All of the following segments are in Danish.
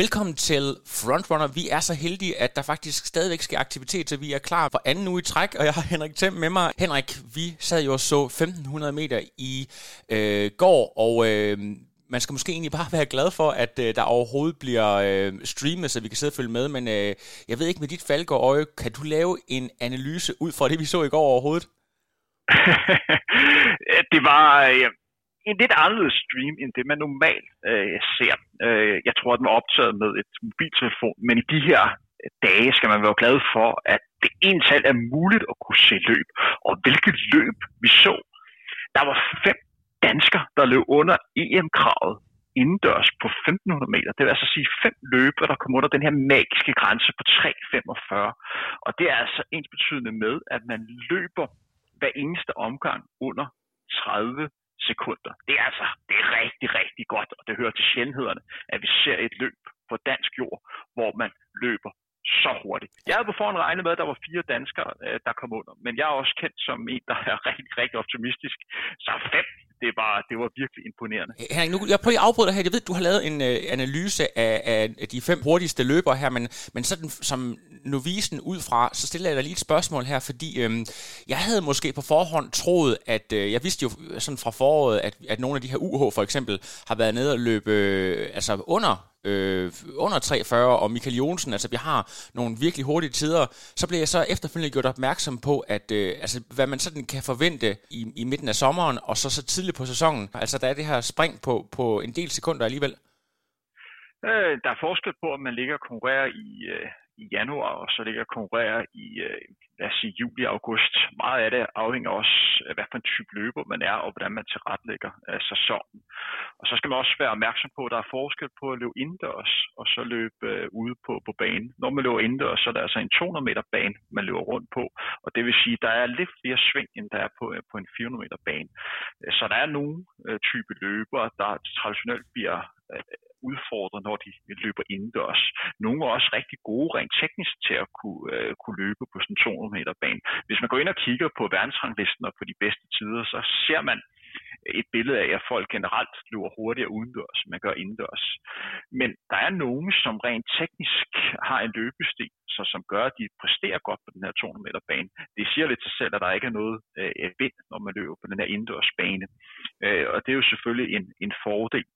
Velkommen til Frontrunner. Vi er så heldige, at der faktisk stadigvæk sker aktivitet, så vi er klar for anden uge i træk, og jeg har Henrik Thiem med mig. Henrik, vi sad jo og så 1500 meter i øh, går, og øh, man skal måske egentlig bare være glad for, at øh, der overhovedet bliver øh, streamet, så vi kan sidde og følge med, men øh, jeg ved ikke med dit falkeøje, øje, kan du lave en analyse ud fra det, vi så i går overhovedet? det var, øh, en lidt anderledes stream, end det man normalt øh, ser. Øh, jeg tror, at den var optaget med et mobiltelefon, men i de her dage skal man være glad for, at det tal er muligt at kunne se løb. Og hvilket løb vi så. Der var fem danskere, der løb under EM-kravet indendørs på 1500 meter. Det vil altså sige fem løber, der kom under den her magiske grænse på 3,45. Og det er altså ens betydende med, at man løber hver eneste omgang under 30 sekunder. Det er altså det er rigtig, rigtig godt, og det hører til sjældenhederne, at vi ser et løb på dansk jord, hvor man løber så hurtigt. Jeg havde på forhånd regnet med, at der var fire danskere, øh, der kom under, men jeg er også kendt som en, der er rigtig, rigtig optimistisk. Så fem, det var, det var virkelig imponerende. Henrik, nu, jeg prøver at afbryde dig her. Jeg ved, du har lavet en øh, analyse af, af de fem hurtigste løbere her, men, men sådan som novisen ud fra, så stiller jeg dig lige et spørgsmål her, fordi øh, jeg havde måske på forhånd troet, at øh, jeg vidste jo sådan fra foråret, at, at nogle af de her UH for eksempel har været nede og løbe øh, altså under øh, under 340, og Michael Jonsen, altså vi har nogle virkelig hurtige tider, så blev jeg så efterfølgende gjort opmærksom på, at øh, altså, hvad man sådan kan forvente i, i midten af sommeren, og så så tidligt på sæsonen. Altså der er det her spring på, på en del sekunder alligevel. Øh, der er forskel på, om man ligger og konkurrerer i, øh, i januar, og så ligger og konkurrerer i, øh, lad os sige, juli og august. Meget af det afhænger også af, hvad for en type løber man er, og hvordan man tilretlægger øh, sæsonen. Og så skal man også være opmærksom på, at der er forskel på at løbe indendørs, og så løbe øh, ude på, på banen. Når man løber indendørs, så er der altså en 200 meter bane, man løber rundt på, og det vil sige, at der er lidt flere sving, end der er på, øh, på en 400 meter bane. Så der er nogle øh, type løbere, der traditionelt bliver øh, udfordret, når de løber indendørs. Nogle er også rigtig gode rent teknisk til at kunne, øh, kunne løbe på sådan 200 meter bane. Hvis man går ind og kigger på verdensranglisten og på de bedste tider, så ser man et billede af, at folk generelt løber hurtigere udendørs, end man gør indendørs. Men der er nogen, som rent teknisk har en løbestil, så som gør, at de præsterer godt på den her 200 meter bane. Det siger lidt til selv, at der ikke er noget øh, vind, når man løber på den her indendørs bane. Øh, og det er jo selvfølgelig en, en fordel.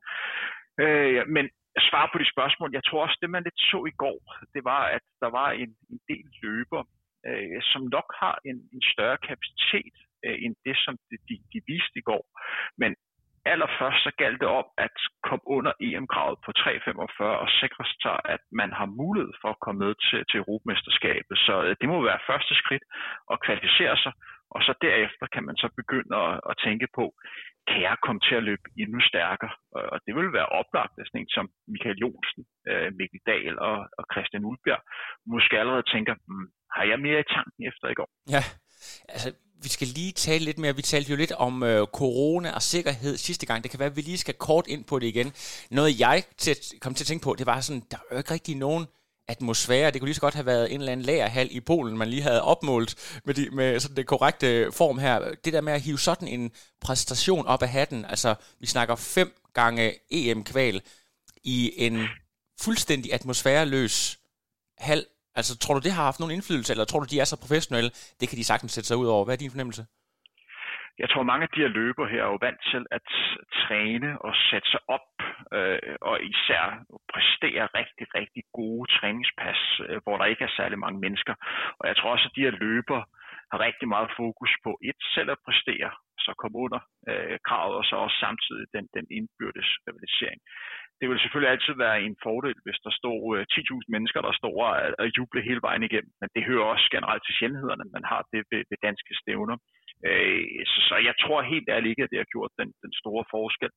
Øh, men svar på de spørgsmål, jeg tror også, det man lidt så i går, det var, at der var en, en del løber, øh, som nok har en, en større kapacitet øh, end det, som de, de, de viste i går. Men allerførst så galt det om at komme under EM-kravet på 3,45 og sikre sig, at man har mulighed for at komme med til, til Europamesterskabet. Så øh, det må være første skridt at kvalificere sig, og så derefter kan man så begynde at, at tænke på, kan jeg komme til at løbe endnu stærkere? Og det vil være oplagt at sådan en som Michael Jonsen, øh, Mikkel Dahl og, og Christian Ulbjerg. Måske allerede tænker, hmm, har jeg mere i tanken efter i går? Ja, altså vi skal lige tale lidt mere. Vi talte jo lidt om øh, corona og sikkerhed sidste gang. Det kan være, at vi lige skal kort ind på det igen. Noget jeg til, kom til at tænke på, det var sådan, der er jo ikke rigtig nogen atmosfære. Det kunne lige så godt have været en eller anden lagerhal i Polen, man lige havde opmålt med, de, med sådan det korrekte form her. Det der med at hive sådan en præstation op af hatten, altså vi snakker fem gange EM-kval i en fuldstændig atmosfæreløs hal. Altså tror du, det har haft nogen indflydelse, eller tror du, de er så professionelle? Det kan de sagtens sætte sig ud over. Hvad er din fornemmelse? Jeg tror, mange af de her løber her er jo vant til at træne og sætte sig op, øh, og især præstere rigtig, rigtig gode træningspas, øh, hvor der ikke er særlig mange mennesker. Og jeg tror også, at de her løber har rigtig meget fokus på et selv at præstere, så komme under øh, kravet, og så også samtidig den, den indbyrdes rivalisering. Det vil selvfølgelig altid være en fordel, hvis der står øh, 10.000 mennesker, der står og, og jubler hele vejen igennem, men det hører også generelt til sjældenhederne, man har det ved, ved danske stævner. Øh, så, så jeg tror helt ærligt ikke, at det har gjort den, den store forskel.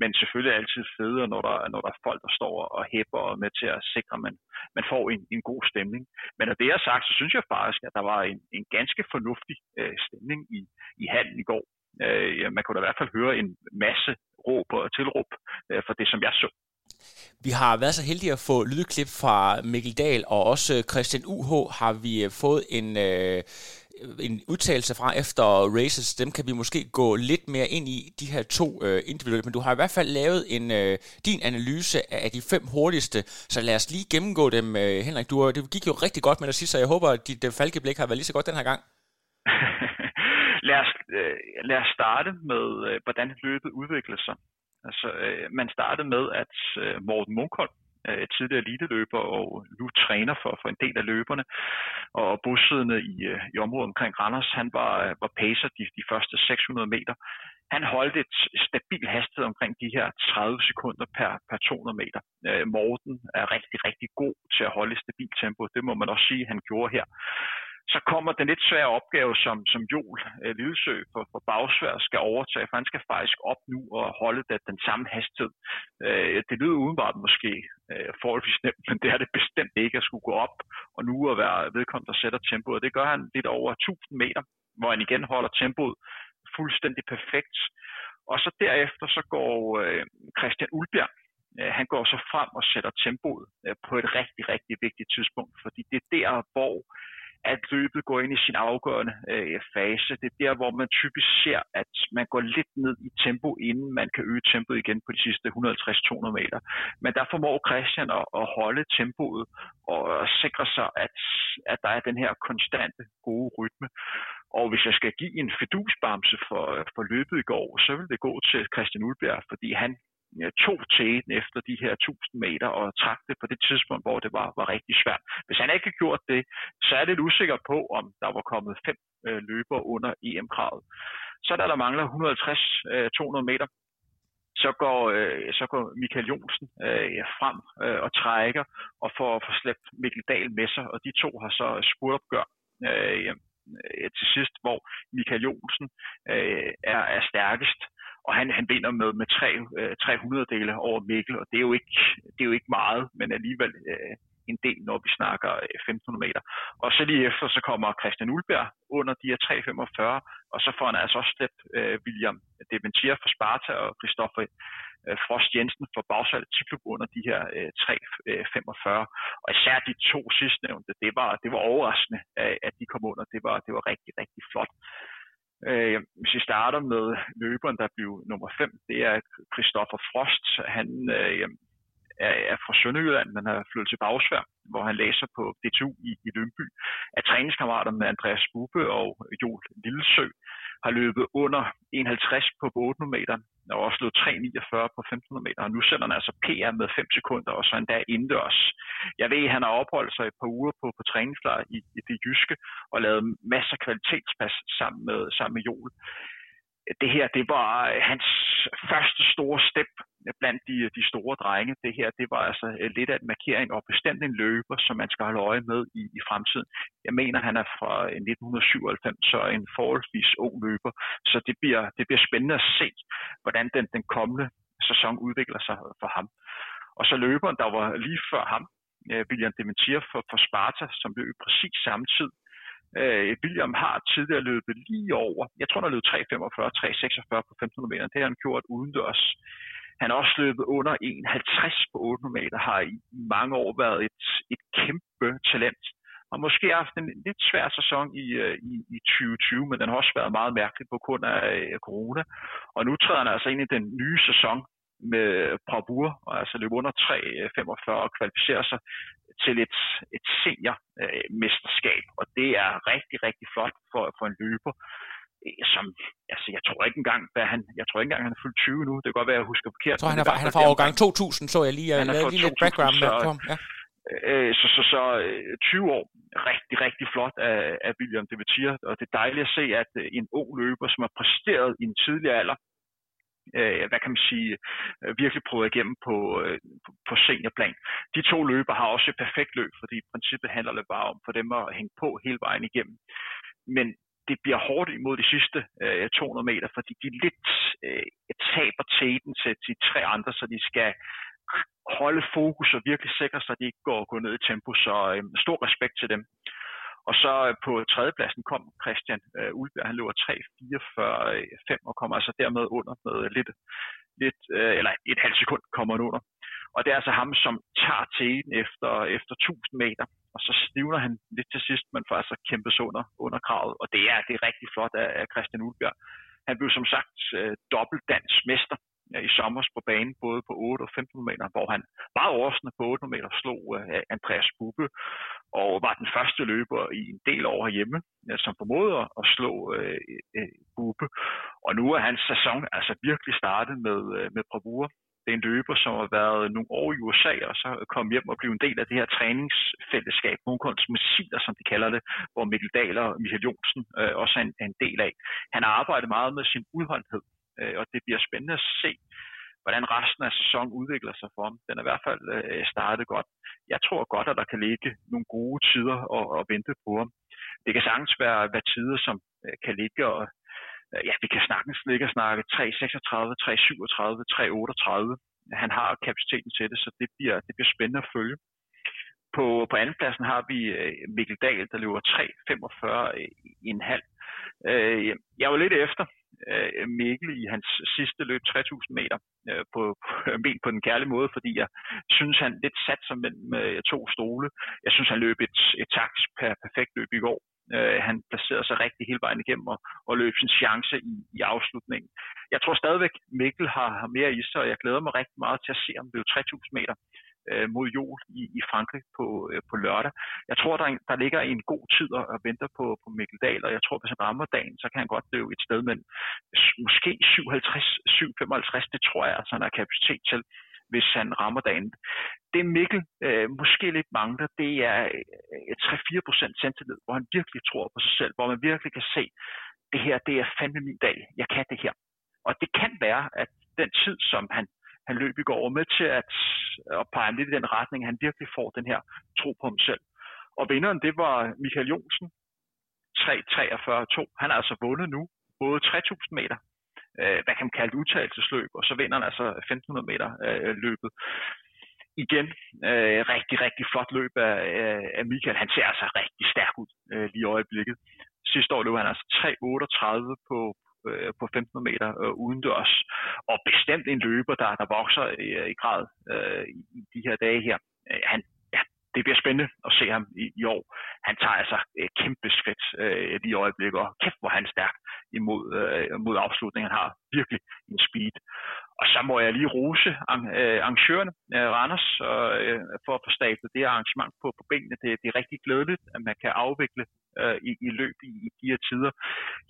Men selvfølgelig er det altid federe, når der, når der er folk, der står og hæpper og med til at sikre, at man, man får en, en god stemning. Men når det er sagt, så synes jeg faktisk, at der var en, en ganske fornuftig øh, stemning i, i handen i går. Øh, ja, man kunne da i hvert fald høre en masse råb og tilråb øh, for det, som jeg så. Vi har været så heldige at få lydklip fra Mikkel Dahl, og også Christian UH har vi øh, fået en, øh, en udtalelse fra efter races, dem kan vi måske gå lidt mere ind i, de her to øh, individuelle, men du har i hvert fald lavet en øh, din analyse af de fem hurtigste, så lad os lige gennemgå dem, øh, Henrik. Du, øh, det gik jo rigtig godt med dig sidst, så jeg håber, at dit øh, falkeblik har været lige så godt den her gang. lad, os, øh, lad os starte med, øh, hvordan løbet udviklede sig. Altså, øh, man startede med, at øh, Morten Munkholm, øh, tidligere eliteløber og nu træner for, for en del af løberne, og bosiddende i, øh, i området omkring Randers, han var, øh, var pacer de, de første 600 meter. Han holdt et stabil hastighed omkring de her 30 sekunder per, per 200 meter. Øh, Morten er rigtig, rigtig god til at holde et stabilt tempo. Det må man også sige, han gjorde her så kommer den lidt svære opgave, som, som Joel øh, Lidesø for, for Bagsvær skal overtage, for han skal faktisk op nu og holde det, den samme hastighed. Øh, det lyder udenbart måske øh, forholdsvis nemt, men det er det bestemt ikke at skulle gå op og nu at være vedkommende, der sætter tempoet. Det gør han lidt over 1000 meter, hvor han igen holder tempoet fuldstændig perfekt. Og så derefter så går øh, Christian Ulbjerg, øh, han går så frem og sætter tempoet øh, på et rigtig, rigtig vigtigt tidspunkt, fordi det er der, hvor at løbet går ind i sin afgørende øh, fase. Det er der, hvor man typisk ser, at man går lidt ned i tempo, inden man kan øge tempoet igen på de sidste 150-200 meter. Men der formår Christian at, at holde tempoet og sikre sig, at, at der er den her konstante gode rytme. Og hvis jeg skal give en fedusbamse for, for løbet i går, så vil det gå til Christian Ulbjerg, fordi han tog tæten efter de her 1000 meter og trak det på det tidspunkt, hvor det var, var rigtig svært. Hvis han ikke havde gjort det, så er det lidt usikker på, om der var kommet fem øh, løber under EM-kravet. Så da der mangler 150-200 øh, meter, så går, øh, så går Michael Jonsen øh, frem øh, og trækker og får, får slæbt Mikkel Dahl med sig, og de to har så spurtopgør øh, øh, til sidst, hvor Michael Jonsen øh, er, er stærkest og han, han vinder med, med tre, øh, 300 dele over Mikkel, og det er jo ikke, det er jo ikke meget, men alligevel øh, en del, når vi snakker øh, 1500 meter. Og så lige efter, så kommer Christian Ulberg under de her 345, og så får han altså også slæbt øh, William Deventier fra Sparta og Christoffer øh, Frost Jensen fra Bagsal Tiklub under de her øh, 345. Øh, og især de to sidstnævnte, det var, det var overraskende, at de kom under. Det var, det var rigtig, rigtig flot. Øh, hvis vi starter med løberen, der blev nummer 5, det er Christoffer Frost. Han øh, er, fra Sønderjylland, men har flyttet til Bagsvær, hvor han læser på DTU i, i Lønby. Er træningskammerater med Andreas Bube og Joel Lillesø. Har løbet under 51 på 800 meter, og også løbet 3,49 på 1500 meter. Og nu sender han altså PR med 5 sekunder, og så endda indendørs. Jeg ved, at han har opholdt sig et par uger på, på træningslejr i, i det jyske, og lavet masser af kvalitetspas sammen med, sammen med Joel det her, det var øh, hans første store step blandt de, de store drenge. Det her, det var altså øh, lidt af en markering og bestemt en løber, som man skal holde øje med i, i fremtiden. Jeg mener, han er fra øh, 1997, så en forholdsvis ung løber, så det bliver, det bliver spændende at se, hvordan den, den kommende sæson udvikler sig for ham. Og så løberen, der var lige før ham, William Dementier for, for Sparta, som løb præcis samme tid, Øh, William har tidligere løbet lige over, jeg tror, han har løbet 3.45, 3.46 på 1500 meter. Det har han gjort udendørs. Han har også løbet under 1,50 på 800 meter, har i mange år været et, et kæmpe talent. Og måske haft en lidt svær sæson i, øh, i, i 2020, men den har også været meget mærkelig på grund af øh, corona. Og nu træder han altså ind i den nye sæson med bravur, og altså løber under 3.45 øh, og kvalificerer sig til et, et seniormesterskab, øh, og det er rigtig, rigtig flot for, for en løber, øh, som, altså jeg tror ikke engang, hvad han, jeg tror ikke engang, han er fyldt 20 nu, det kan godt være, at jeg husker forkert. Jeg tror, han er, han er fra årgang 2000, så jeg lige, jeg lavede lige 2000, lidt background med ham. Ja. Øh, så, så, så 20 øh, år, rigtig, rigtig flot af, af William Devetier, og det er dejligt at se, at en ung løber, som har præsteret i en tidlig alder, øh, hvad kan man sige, øh, virkelig prøvet igennem på, øh, på seniorplan. De to løber har også et perfekt løb, fordi i princippet handler det bare om for dem at hænge på hele vejen igennem. Men det bliver hårdt imod de sidste øh, 200 meter, fordi de lidt øh, taber tæten til de tre andre, så de skal holde fokus og virkelig sikre sig, at de ikke går, går ned i tempo. Så øh, stor respekt til dem. Og så øh, på tredjepladsen kom Christian øh, Ulberg, han løber 3.44.5 øh, og kommer altså dermed under med lidt, lidt øh, eller et halvt sekund kommer han under. Og det er altså ham, som tager teten efter, efter 1000 meter. og så stivner han lidt til sidst, men får altså kæmpes under, under kravet, og det er, det er rigtig flot af, af Christian Ulbjerg. Han blev som sagt øh, dobbelt dansk mester Øh, i sommer på banen, både på 8 og 15 meter, hvor han meget overraskende på 8 meter slog øh, Andreas Bubbe, og var den første løber i en del år hjemme, øh, som formåede at slå uh, Bubbe. Og nu er hans sæson altså virkelig startet med, med bravur. Det er en løber, som har været nogle år i USA, og så kom hjem og blev en del af det her træningsfællesskab, Månkunds Messiler, som de kalder det, hvor Mikkel Dahl og Michael Jonsen øh, også er en, er en del af. Han har arbejdet meget med sin udholdenhed, øh, og det bliver spændende at se, hvordan resten af sæsonen udvikler sig for ham. Den er i hvert fald øh, startet godt. Jeg tror godt, at der kan ligge nogle gode tider og, og vente på ham. Det kan sagtens være, være tider, som øh, kan ligge og øh, ja, vi kan snakkens ligge og snakke 3.36, 3.37, 3.38. Han har kapaciteten til det, så det bliver, det bliver spændende at følge. På, på andenpladsen har vi øh, Mikkel Dahl, der løber 3.45 i øh, en halv. Jeg var lidt efter, øh, Mikkel i hans sidste løb 3000 meter øh, på, på, på den kærlige måde, fordi jeg synes, han lidt sat sig mellem øh, to stole. Jeg synes, han løb et, et taktisk per, perfekt løb i går. Øh, han placerede sig rigtig hele vejen igennem og, og løb sin chance i, i afslutningen. Jeg tror stadigvæk, Mikkel har, har mere i sig, og jeg glæder mig rigtig meget til at se, om det er 3000 meter øh, mod jul i, i Frankrig på, øh, på lørdag. Jeg tror, der, der ligger en god tid og, og venter på, på Mikkel Dahl, og jeg tror, hvis han rammer dagen, så kan han godt løbe et sted mellem måske 57-55, det tror jeg, altså, han har kapacitet til hvis han rammer dagen. Det Mikkel øh, måske lidt mangler, det er øh, 3-4% selvtillid, hvor han virkelig tror på sig selv, hvor man virkelig kan se, det her, det er fandme min dag, jeg kan det her. Og det kan være, at den tid, som han han løb i går, med til at, øh, at pege lidt i den retning, han virkelig får den her tro på ham selv. Og vinderen, det var Michael Jonsen, 3.43.2. Han har altså vundet nu, både 3.000 meter, øh, hvad kan man kalde udtagelsesløb, og så vinder han altså 1.500 meter øh, løbet. Igen, øh, rigtig, rigtig flot løb af, øh, af Michael. Han ser altså rigtig stærk ud øh, lige i øjeblikket. Sidste år løb han altså 3.38 på, øh, på 15 meter øh, udendørs. Og bestemt en løber, der, der vokser i, i grad øh, i de her dage her. Øh, han, ja, det bliver spændende at se ham i, i år. Han tager altså et kæmpe skridt øh, lige i øjeblikket, og kæft, hvor han er stærk imod øh, mod afslutningen. Han har virkelig en speed. Og så må jeg lige rose øh, arrangørerne, Randers, for at få stablet det arrangement på, på benene. Det, det er rigtig glædeligt, at man kan afvikle øh, i, i løb i, i de her tider.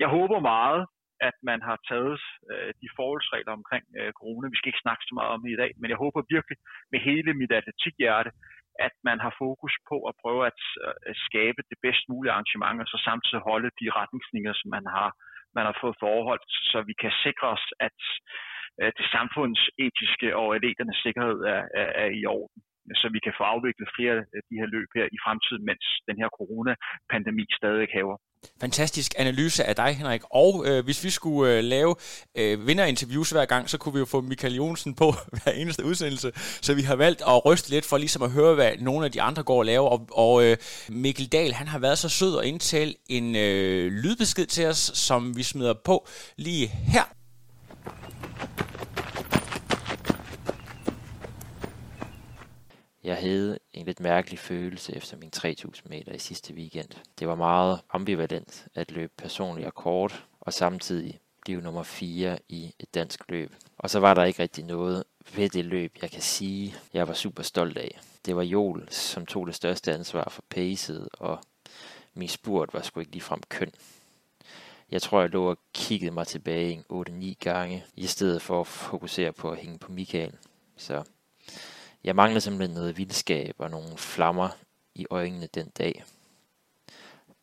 Jeg håber meget, at man har taget øh, de forholdsregler omkring øh, corona. Vi skal ikke snakke så meget om det i dag, men jeg håber virkelig med hele mit atletikhjerte, at man har fokus på at prøve at øh, skabe det bedst mulige arrangement, og så samtidig holde de retningslinjer, som man har, man har fået forholdt, så vi kan sikre os, at øh, det samfundsetiske og atleternes sikkerhed er, er, er i orden så vi kan få afviklet flere af de her løb her i fremtiden, mens den her coronapandemi stadig hæver. Fantastisk analyse af dig, Henrik. Og øh, hvis vi skulle øh, lave øh, vinderinterviews hver gang, så kunne vi jo få Michael Jonsen på hver eneste udsendelse. Så vi har valgt at ryste lidt for ligesom at høre, hvad nogle af de andre går og laver. Og, og øh, Mikkel Dahl, han har været så sød at indtale en øh, lydbesked til os, som vi smider på lige her. Jeg havde en lidt mærkelig følelse efter min 3000 meter i sidste weekend. Det var meget ambivalent at løbe personlig akkord og samtidig blive nummer 4 i et dansk løb. Og så var der ikke rigtig noget ved det løb, jeg kan sige, jeg var super stolt af. Det var Jol, som tog det største ansvar for pacet, og min spurt var sgu ikke ligefrem køn. Jeg tror, jeg lå og kiggede mig tilbage 8-9 gange, i stedet for at fokusere på at hænge på Michael. Så jeg manglede simpelthen noget vildskab og nogle flammer i øjnene den dag.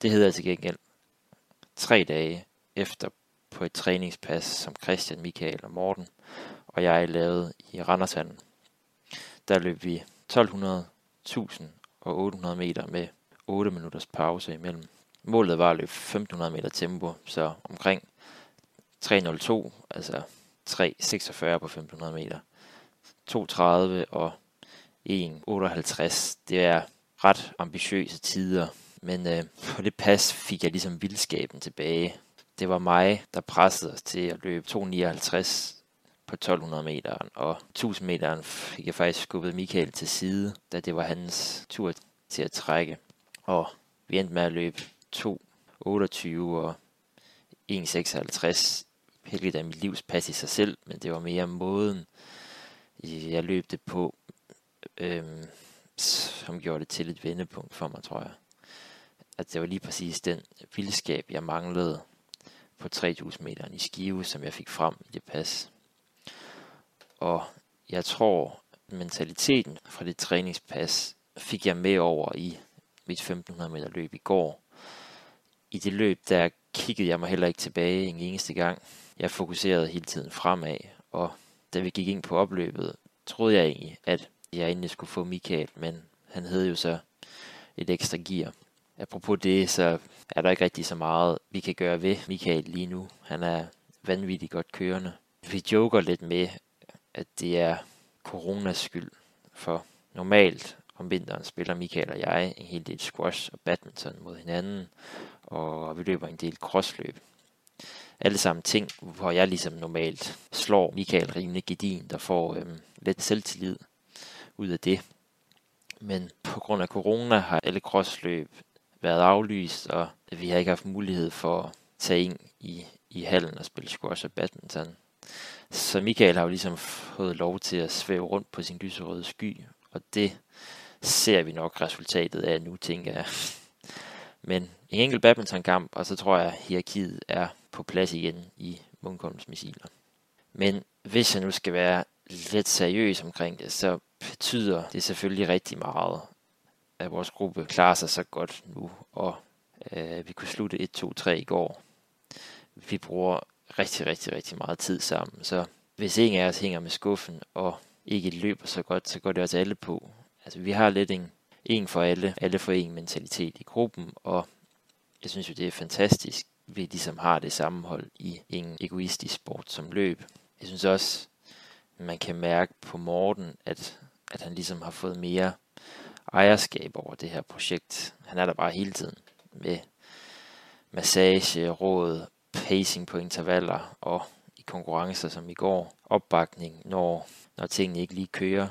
Det hedder til gengæld tre dage efter på et træningspas, som Christian, Michael og Morten og jeg lavede i Randershallen. Der løb vi 1200, 1000 og 800 meter med 8 minutters pause imellem. Målet var at løbe 1500 meter tempo, så omkring 3.02, altså 3.46 på 1500 meter. 2.30 og 1,58. Det er ret ambitiøse tider, men øh, på det pas fik jeg ligesom vildskaben tilbage. Det var mig, der pressede os til at løbe 2,59 på 1200 meter, og 1000 meteren fik jeg faktisk skubbet Michael til side, da det var hans tur til at trække. Og vi endte med at løbe 2.28 og 1.56. Heldigt er mit livs pas i sig selv, men det var mere måden, jeg løb det på, øhm, som gjorde det til et vendepunkt for mig, tror jeg. At det var lige præcis den vildskab, jeg manglede på 3000 meter i skive, som jeg fik frem i det pas. Og jeg tror, mentaliteten fra det træningspas fik jeg med over i mit 1500 meter løb i går. I det løb, der kiggede jeg mig heller ikke tilbage en eneste gang. Jeg fokuserede hele tiden fremad, og da vi gik ind på opløbet, troede jeg egentlig, at jeg egentlig skulle få Michael, men han havde jo så et ekstra gear. Apropos det, så er der ikke rigtig så meget, vi kan gøre ved Michael lige nu. Han er vanvittigt godt kørende. Vi joker lidt med, at det er coronas skyld, for normalt om vinteren spiller Michael og jeg en hel del squash og badminton mod hinanden, og vi løber en del crossløb. Alle sammen ting, hvor jeg ligesom normalt slår Michael rimelig gedin, der får øhm, lidt selvtillid ud af det. Men på grund af corona har alle crossløb været aflyst, og vi har ikke haft mulighed for at tage ind i, i hallen og spille squash og badminton. Så Michael har jo ligesom fået lov til at svæve rundt på sin lyserøde sky, og det ser vi nok resultatet af nu, tænker jeg. Men en enkelt badmintonkamp, og så tror jeg, at hierarkiet er på plads igen i Munkholms missiler. Men hvis jeg nu skal være lidt seriøs omkring det, så betyder det selvfølgelig rigtig meget, at vores gruppe klarer sig så godt nu, og øh, vi kunne slutte 1-2-3 i går. Vi bruger rigtig, rigtig, rigtig meget tid sammen, så hvis ingen af os hænger med skuffen, og ikke løber så godt, så går det også alle på. Altså vi har lidt en, en for alle, alle for en mentalitet i gruppen, og jeg synes jo, det er fantastisk, vi ligesom har det sammenhold i en egoistisk sport som løb. Jeg synes også, man kan mærke på Morten, at, at han ligesom har fået mere ejerskab over det her projekt. Han er der bare hele tiden med massage, råd, pacing på intervaller og i konkurrencer som i går, opbakning, når, når tingene ikke lige kører.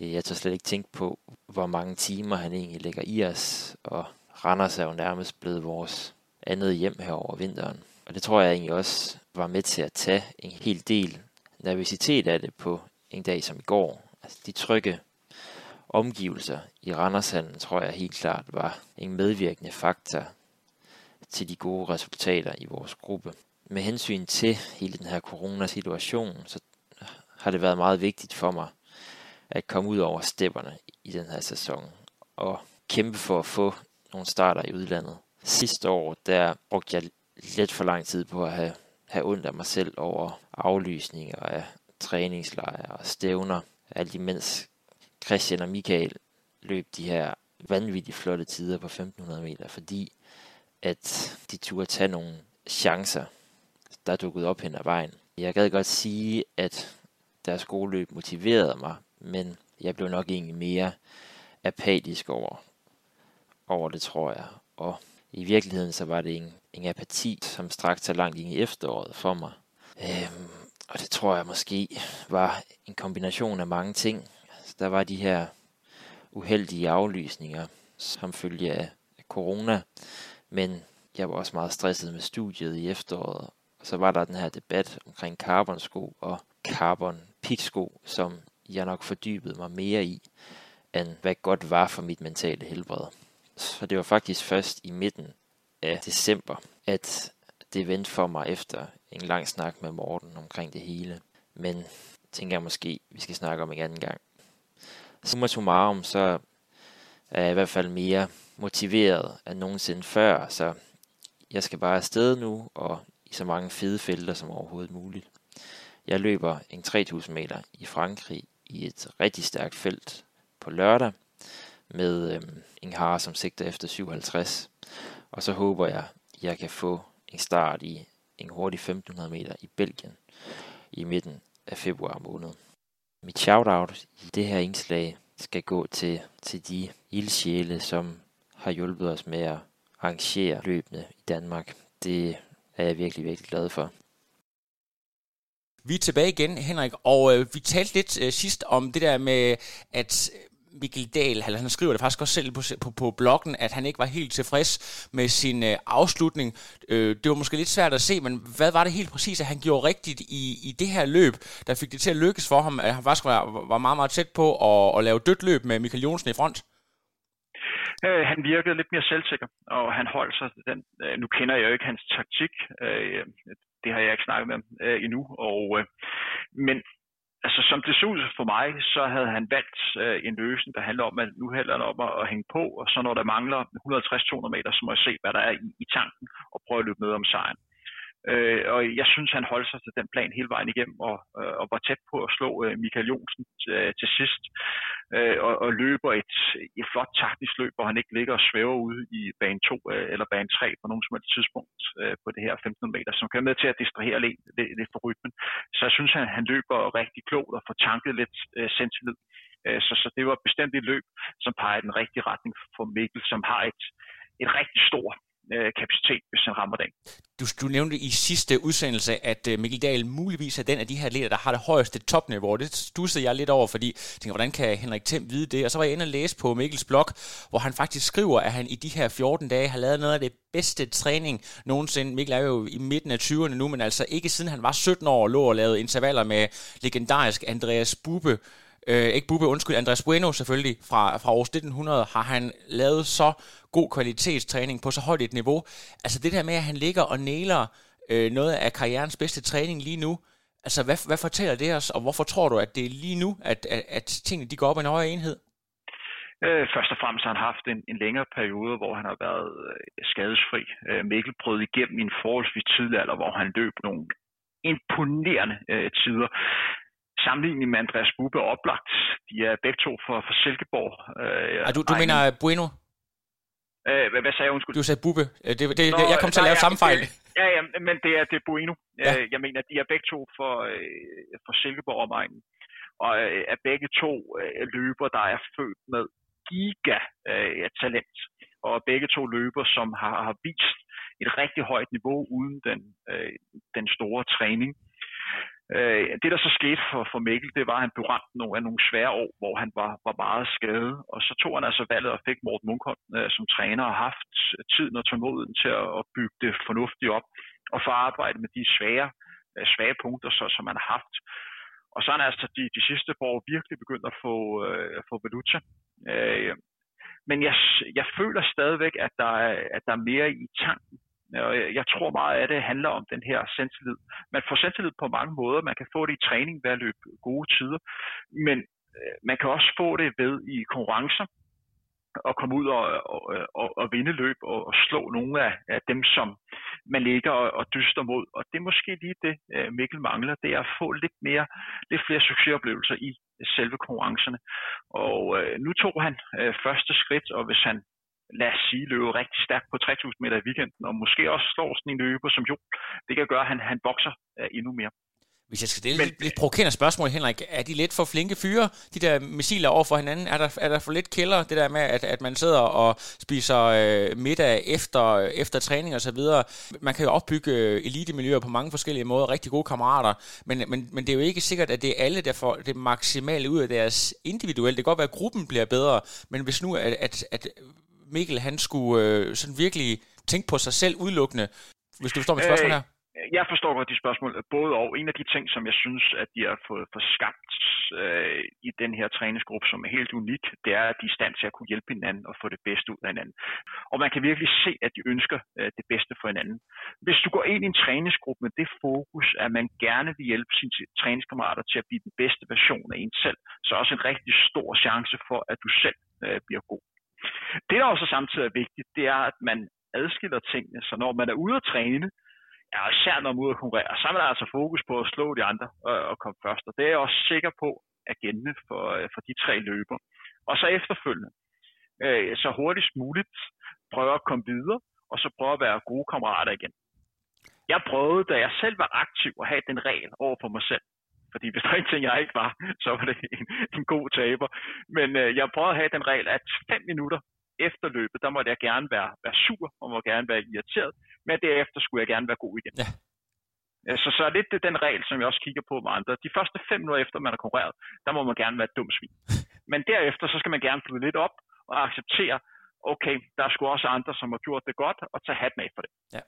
Øh, jeg tør slet ikke tænke på, hvor mange timer han egentlig lægger i os, og Randers er jo nærmest blevet vores andet hjem her over vinteren. Og det tror jeg egentlig også var med til at tage en hel del nervøsitet af det på en dag som i går. Altså de trygge omgivelser i Randershallen tror jeg helt klart var en medvirkende faktor til de gode resultater i vores gruppe. Med hensyn til hele den her coronasituation, så har det været meget vigtigt for mig at komme ud over stepperne i den her sæson og kæmpe for at få nogle starter i udlandet. Sidste år, der brugte jeg lidt for lang tid på at have, have ondt af mig selv over aflysninger af træningslejre og stævner, alt imens Christian og Michael løb de her vanvittigt flotte tider på 1500 meter, fordi at de turde tage nogle chancer, der dukkede op hen ad vejen. Jeg gad godt sige, at deres gode løb motiverede mig, men jeg blev nok egentlig mere apatisk over, over det, tror jeg. Og i virkeligheden så var det en, en apati, som strakte sig langt ind i efteråret for mig. Øhm, og det tror jeg måske var en kombination af mange ting. Altså, der var de her uheldige aflysninger som følge af corona, men jeg var også meget stresset med studiet i efteråret. Og så var der den her debat omkring carbonsko og carbon piksko, som jeg nok fordybede mig mere i, end hvad godt var for mit mentale helbred. Så det var faktisk først i midten af december, at det vendte for mig efter en lang snak med Morten omkring det hele. Men tænker jeg måske, vi skal snakke om en anden gang. Summa summarum, så er jeg i hvert fald mere motiveret end nogensinde før, så jeg skal bare afsted nu, og i så mange fede felter som overhovedet muligt. Jeg løber en 3000 meter i Frankrig i et rigtig stærkt felt på lørdag, med øhm, en har, som sigter efter 57. Og så håber jeg, jeg kan få en start i en hurtig 1500 meter i Belgien i midten af februar måned. Mit shoutout i det her indslag skal gå til, til de ildsjæle, som har hjulpet os med at arrangere løbende i Danmark. Det er jeg virkelig, virkelig glad for. Vi er tilbage igen, Henrik, og øh, vi talte lidt øh, sidst om det der med, at Mikkel Dahl, eller han skriver det faktisk også selv på, på, på bloggen, at han ikke var helt tilfreds med sin øh, afslutning. Øh, det var måske lidt svært at se, men hvad var det helt præcis, at han gjorde rigtigt i, i det her løb, der fik det til at lykkes for ham, at han faktisk var, var meget, meget tæt på at, at lave dødt løb med Michael Jonsen i front? Øh, han virkede lidt mere selvsikker, og han holdt sig den. Øh, nu kender jeg jo ikke hans taktik. Øh, det har jeg ikke snakket med ham øh, endnu. Og, øh, men altså, som det så ud for mig, så havde han valgt øh, en løsning, der handler om, at nu hælder han om at, at hænge på, og så når der mangler 150-200 meter, så må jeg se, hvad der er i, i tanken, og prøve at løbe med om sejren. Øh, og jeg synes, han holdt sig til den plan hele vejen igennem, og, øh, og var tæt på at slå øh, Michael Jonsen øh, til sidst, øh, og, og løber et, et flot taktisk løb, hvor han ikke ligger og svæver ude i bane 2 øh, eller bane 3 på nogen som helst tidspunkt øh, på det her 15 meter, som kan med til at distrahere lidt, lidt, lidt for rytmen. Så jeg synes, han, han løber rigtig klogt og får tanket lidt øh, selvtillid. Øh, så, så det var bestemt et løb, som peger i den rigtige retning for Mikkel, som har et, et rigtig stort øh, kapacitet, hvis han rammer den. Du, du nævnte i sidste udsendelse, at øh, Mikkel Dahl muligvis er den af de her atleter, der har det højeste topniveau. Det stussede jeg lidt over, fordi jeg tænkte, hvordan kan Henrik Thiem vide det? Og så var jeg inde og læse på Mikkels blog, hvor han faktisk skriver, at han i de her 14 dage har lavet noget af det bedste træning nogensinde. Mikkel er jo i midten af 20'erne nu, men altså ikke siden han var 17 år og lå og lavede intervaller med legendarisk Andreas Bube øh, ikke Bube, undskyld, Andreas Bueno selvfølgelig, fra, fra års 1900, har han lavet så god kvalitetstræning på så højt et niveau. Altså det der med, at han ligger og næler øh, noget af karrierens bedste træning lige nu, altså hvad, hvad fortæller det os, og hvorfor tror du, at det er lige nu, at, at, at tingene de går op i en højere enhed? Øh, først og fremmest har han haft en, en længere periode, hvor han har været øh, skadesfri. Øh, Mikkel brød igennem i en forholdsvis tidlig alder, hvor han løb nogle imponerende øh, tider sammenligning med Andreas Bube og Oplagt. De er begge to fra, fra Silkeborg. Øh, ah, du, du mener Bueno? Øh, hvad, hvad sagde jeg, undskyld? Du sagde Bube. Øh, det, det, Nå, jeg kom til at lave samme fejl. Ja, ja, men det er, det er Bueno. Ja. Øh, jeg mener, de er begge to for, øh, for Silkeborg omegnen. Og øh, er begge to øh, løber, der er født med giga øh, talent. Og begge to løber, som har, har vist et rigtig højt niveau uden den, øh, den store træning. Øh, det, der så skete for, for Mikkel, det var, at han blev ramt nogle, af nogle svære år, hvor han var, var meget skadet. Og så tog han altså valget og fik Morten Munkholm øh, som træner og haft tiden og tålmodigheden til at, at bygge det fornuftigt op og få arbejde med de svære, øh, svage punkter, så, som han har haft. Og så er han altså de, de sidste par år virkelig begyndt at få, øh, få valuta. Øh, men jeg, jeg føler stadigvæk, at der, er, at der er mere i tanken og jeg tror meget af det handler om den her selvtillid. Man får selvtillid på mange måder. Man kan få det i træning ved at løbe gode tider, men øh, man kan også få det ved i konkurrencer og komme ud og, og, og, og vinde løb og, og slå nogle af, af dem, som man ligger og, og dyster mod. Og det er måske lige det, øh, Mikkel mangler, det er at få lidt, mere, lidt flere succesoplevelser i selve konkurrencerne. Og øh, nu tog han øh, første skridt, og hvis han lad os sige, løber rigtig stærkt på 3000 meter i weekenden, og måske også slår sådan en løber som Jo. Det kan gøre, at han, han bokser uh, endnu mere. Hvis jeg skal stille Men, lidt provokerende spørgsmål, Henrik, er de lidt for flinke fyre, de der missiler over for hinanden? Er der, er der for lidt kælder, det der med, at, at man sidder og spiser øh, middag efter, efter træning og så videre? Man kan jo opbygge øh, elitemiljøer på mange forskellige måder, rigtig gode kammerater, men, men, men det er jo ikke sikkert, at det er alle, der får det maksimale ud af deres individuelle. Det kan godt være, at gruppen bliver bedre, men hvis nu, at, at, at Mikkel han skulle øh, sådan virkelig tænke på sig selv udelukkende, hvis du forstår mit spørgsmål her? Øh, jeg forstår godt de spørgsmål, både og. En af de ting, som jeg synes, at de har fået for skabt øh, i den her træningsgruppe, som er helt unik, det er, at de er i stand til at kunne hjælpe hinanden og få det bedste ud af hinanden. Og man kan virkelig se, at de ønsker øh, det bedste for hinanden. Hvis du går ind i en træningsgruppe med det fokus, at man gerne vil hjælpe sine træningskammerater til at blive den bedste version af en selv, så er også en rigtig stor chance for, at du selv øh, bliver god. Det, der også samtidig er vigtigt, det er, at man adskiller tingene. Så når man er ude at træne, ja, især når man er ude at konkurrere, så er der altså fokus på at slå de andre og, og komme først. Og det er jeg også sikker på at gældende for, øh, for de tre løber. Og så efterfølgende, øh, så hurtigst muligt prøve at komme videre, og så prøve at være gode kammerater igen. Jeg prøvede, da jeg selv var aktiv, at have den regel over for mig selv. Fordi hvis der er en ting, jeg ikke var, så var det en, en god taber. Men øh, jeg prøvede at have den regel, at fem minutter efter løbet, der måtte jeg gerne være, være sur, og må gerne være irriteret, men derefter skulle jeg gerne være god igen. Ja. Så, så er lidt den regel, som jeg også kigger på med andre. De første fem minutter efter, man har konkurreret, der må man gerne være et dumt svin. Men derefter, så skal man gerne flytte lidt op og acceptere, okay, der er sgu også andre, som har gjort det godt, og tage hatten af for det. Ja.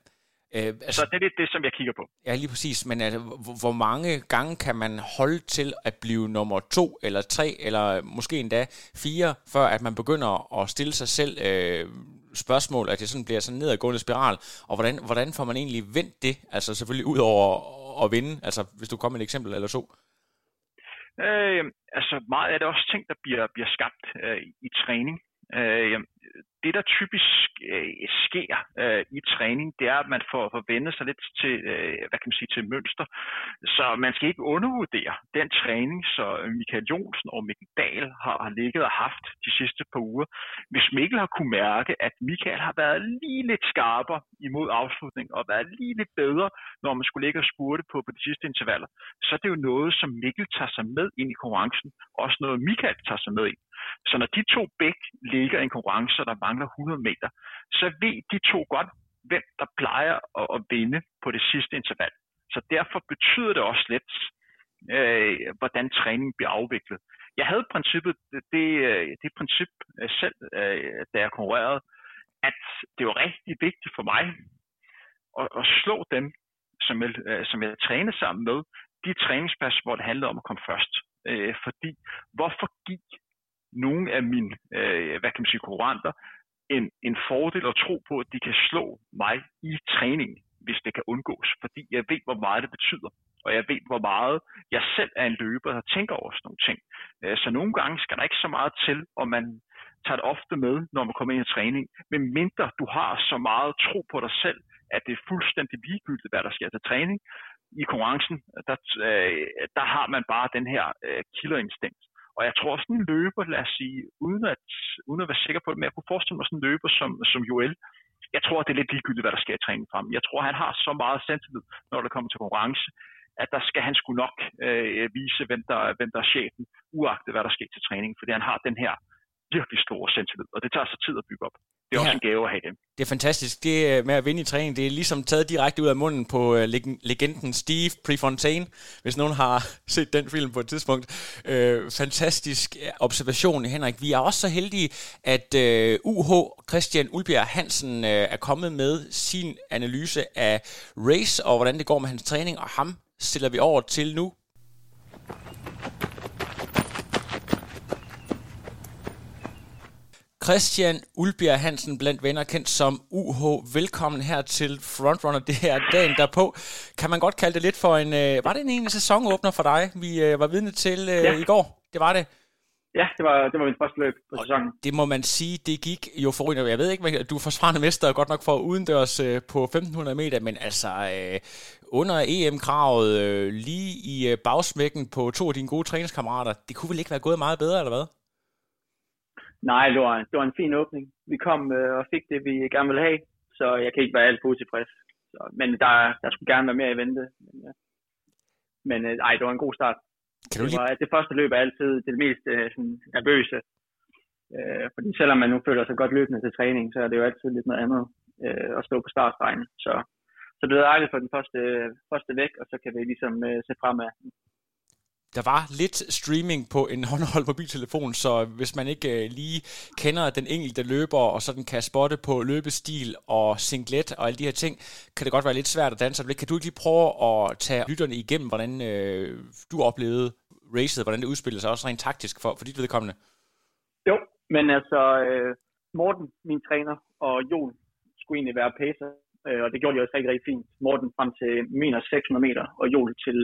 Øh, altså, så det er lidt det, som jeg kigger på. Ja, lige præcis. Men altså, hvor mange gange kan man holde til at blive nummer to, eller tre, eller måske endda fire, før at man begynder at stille sig selv øh, spørgsmål, at det sådan bliver sådan nedadgående spiral, og hvordan, hvordan får man egentlig vendt det? Altså selvfølgelig ud over at vinde, altså hvis du kommer med et eksempel eller så. Øh, altså meget af det også ting, der bliver, bliver skabt øh, i træning. Øh, det, der typisk øh, sker øh, i træning, det er, at man får, forvendet sig lidt til, øh, hvad kan man sige, til mønster. Så man skal ikke undervurdere den træning, så Michael Jonsen og Mikkel Dahl har, har ligget og haft de sidste par uger. Hvis Mikkel har kunne mærke, at Michael har været lige lidt skarpere imod afslutning og været lige lidt bedre, når man skulle ligge og spurte på, på de sidste intervaller, så er det jo noget, som Mikkel tager sig med ind i konkurrencen. Også noget, Michael tager sig med ind. Så når de to bæk ligger i en konkurrence, der mangler 100 meter, så ved de to godt, hvem der plejer at, at vinde på det sidste interval. Så derfor betyder det også lidt, øh, hvordan træningen bliver afviklet. Jeg havde princippet, det, det princip øh, selv, øh, da jeg konkurrerede, at det var rigtig vigtigt for mig at, at slå dem, som jeg, øh, som jeg trænede sammen med, de træningspas, hvor det handlede om at komme først. Øh, fordi hvorfor give nogle af mine øh, hvad kan man sige, konkurrenter en, en fordel at tro på, at de kan slå mig i træning, hvis det kan undgås. Fordi jeg ved, hvor meget det betyder. Og jeg ved, hvor meget jeg selv er en løber, der tænker over sådan nogle ting. Øh, så nogle gange skal der ikke så meget til, og man tager det ofte med, når man kommer ind i træning. Men mindre du har så meget tro på dig selv, at det er fuldstændig ligegyldigt, hvad der sker til træning. I konkurrencen, der, øh, der har man bare den her øh, killerinstinkt. Og jeg tror sådan en løber, lad os sige, uden at, uden at være sikker på det, men jeg kunne forestille mig sådan en løber som, som Joel, jeg tror, det er lidt ligegyldigt, hvad der sker i træningen frem. Jeg tror, han har så meget selvtillid, når det kommer til konkurrence, at der skal han sgu nok øh, vise, hvem der, hvem der er chefen, uagtet hvad der sker til træning, fordi han har den her virkelig store selvtillid, og det tager så tid at bygge op. Det er ja. også en gave at have dem. Det er fantastisk. Det øh, med at vinde i træning, det er ligesom taget direkte ud af munden på uh, legenden Steve Prefontaine, hvis nogen har set den film på et tidspunkt. Uh, fantastisk observation, Henrik. Vi er også så heldige, at uh, UH Christian Ulbjerg Hansen uh, er kommet med sin analyse af race og hvordan det går med hans træning, og ham stiller vi over til nu. Christian Ulbjerg Hansen blandt venner, kendt som UH. Velkommen her til Frontrunner. Det her dagen derpå. Kan man godt kalde det lidt for en... Øh, var det en egentlig sæsonåbner for dig, vi øh, var vidne til øh, ja. i går? Det var det. Ja, det var, det var mit første løb på sæsonen. Det må man sige, det gik jo for Jeg ved ikke, du er forsvarende mester godt nok for udendørs øh, på 1500 meter, men altså øh, under EM-kravet øh, lige i øh, bagsmækken på to af dine gode træningskammerater, det kunne vel ikke være gået meget bedre, eller hvad? Nej, det var, det var en fin åbning. Vi kom øh, og fik det, vi gerne ville have, så jeg kan ikke være alt positivt tilfreds. Så, men der, der skulle gerne være mere i vente. Men, ja. men øh, ej, det var en god start. Kan du det, var, det første løb er altid det mest øh, sådan, nervøse. Øh, fordi selvom man nu føler sig godt løbende til træning, så er det jo altid lidt noget andet øh, at stå på startstregen. Så, så det er dejligt for den første, første væk, og så kan vi ligesom øh, se fremad der var lidt streaming på en håndholdt mobiltelefon, så hvis man ikke øh, lige kender den enkelte løber, og sådan kan spotte på løbestil og singlet og alle de her ting, kan det godt være lidt svært at danse. Kan du ikke lige prøve at tage lytterne igennem, hvordan øh, du oplevede racet, hvordan det udspillede sig, også rent taktisk for, for dit vedkommende? Jo, men altså, øh, Morten, min træner, og Jon skulle egentlig være pacer, øh, og det gjorde de også rigtig, rigtig fint. Morten frem til minus 600 meter, og Joel til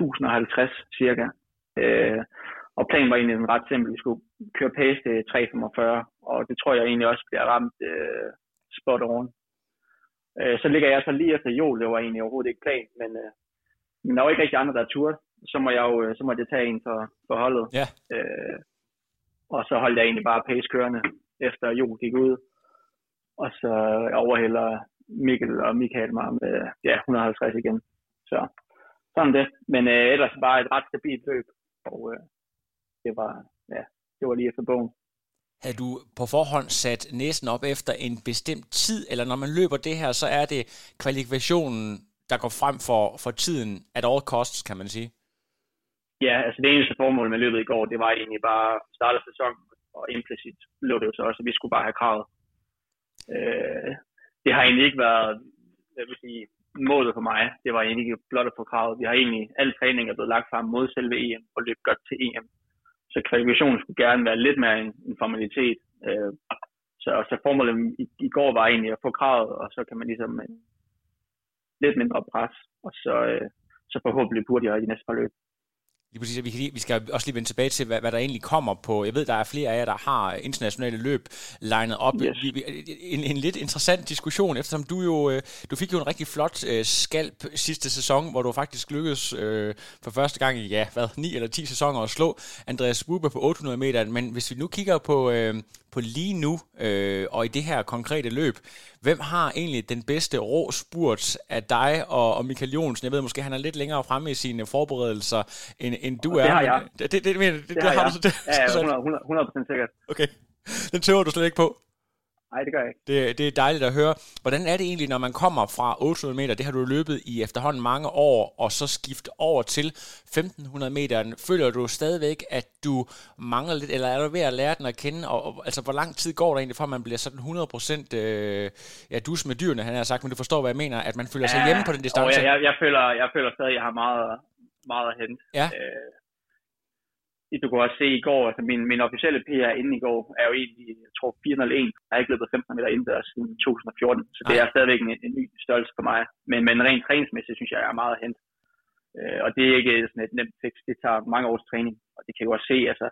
1050 cirka. Øh, og planen var egentlig ret simpel. Vi skulle køre pace til 345, og det tror jeg egentlig også bliver ramt øh, spot on. Øh, så ligger jeg så lige efter jul, det var egentlig overhovedet ikke plan, men, øh, men der var ikke rigtig andre, der turde. Så må jeg jo øh, så må jeg tage en for, for holdet. Ja. Øh, og så holdt jeg egentlig bare pace kørende, efter jul gik ud. Og så overhælder Mikkel og Michael mig med ja, 150 igen. Så sådan det. Men øh, ellers bare et ret stabilt løb, og øh, det var, ja, det var lige efter bogen. Havde du på forhånd sat næsen op efter en bestemt tid, eller når man løber det her, så er det kvalifikationen, der går frem for, for tiden at all costs, kan man sige? Ja, altså det eneste formål med løbet i går, det var egentlig bare at starte sæsonen, og implicit lå det jo så også, at vi skulle bare have kravet. Øh, det har egentlig ikke været, jeg vil sige, målet for mig. Det var egentlig ikke blot at få kravet. Vi har egentlig, alle træninger blevet lagt frem mod selve EM og løbet godt til EM. Så kvalifikationen skulle gerne være lidt mere en, en formalitet. Øh, så, så formålet i, i går var egentlig at få kravet, og så kan man ligesom øh, lidt mindre pres, og så, øh, så forhåbentlig hurtigere i de næste par løb. Lige præcis, vi, kan vi skal også lige vende tilbage til, hvad, hvad der egentlig kommer på. Jeg ved, der er flere af jer, der har internationale løb legnet op. Yes. En, en lidt interessant diskussion, eftersom du jo øh, du fik jo en rigtig flot øh, skalp sidste sæson, hvor du faktisk lykkedes øh, for første gang i, ja, hvad, 9 eller 10 sæsoner at slå Andreas Buber på 800 meter. Men hvis vi nu kigger på, øh, på lige nu, øh, og i det her konkrete løb, hvem har egentlig den bedste rå spurt af dig og, og Michael Jonsen? Jeg ved måske, han er lidt længere fremme i sine forberedelser, end, end du det er. Har jeg. Det, det, det, det, det, det har, har du så, det, ja, ja, 100, 100, 100% sikkert. Okay. Den tøver du slet ikke på? Nej, det gør jeg ikke. Det, det er dejligt at høre. Hvordan er det egentlig, når man kommer fra 800 meter, det har du løbet i efterhånden mange år, og så skift over til 1500 meter. Føler du stadigvæk, at du mangler lidt, eller er du ved at lære den at kende? Og, og altså, hvor lang tid går der egentlig, før man bliver sådan 100% øh, ja, dus med dyrene, han har sagt, men du forstår, hvad jeg mener, at man føler sig ja, hjemme på den distance? Jeg, jeg, jeg, føler, jeg føler stadig, at jeg har meget, meget at hente. Ja. Øh, du kunne også se i går, altså min, min officielle PR inden i går er jo egentlig, jeg tror 401. Jeg har ikke løbet 15 meter indendørs siden 2014, så det Ej. er stadigvæk en, en ny størrelse for mig. Men, men rent træningsmæssigt synes jeg, jeg er meget hent. Øh, og det er ikke sådan et nemt fix, det tager mange års træning, og det kan jo også se, altså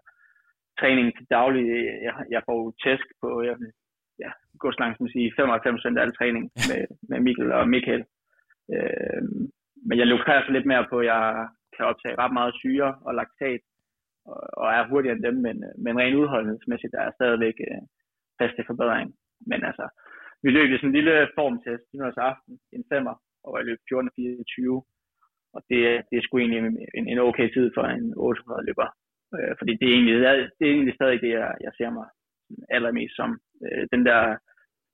træning til daglig, jeg, jeg får tæsk på, jeg, ja, gå så langt som at sige, 95 af al træning med, med Mikkel og Michael. Øh, men jeg lukrer så lidt mere på, at jeg kan optage ret meget syre og laktat, og er hurtigere end dem, men, øh, men rent udholdenhedsmæssigt der er stadigvæk øh, plads til forbedring. Men altså, vi løb i sådan en lille formtest i aften, en femmer, og jeg løb 14.24, og det, det er sgu egentlig en, en okay tid for en 800 løber. Øh, fordi det er, egentlig, det er egentlig stadig det, jeg, jeg ser mig allermest som. Øh, den der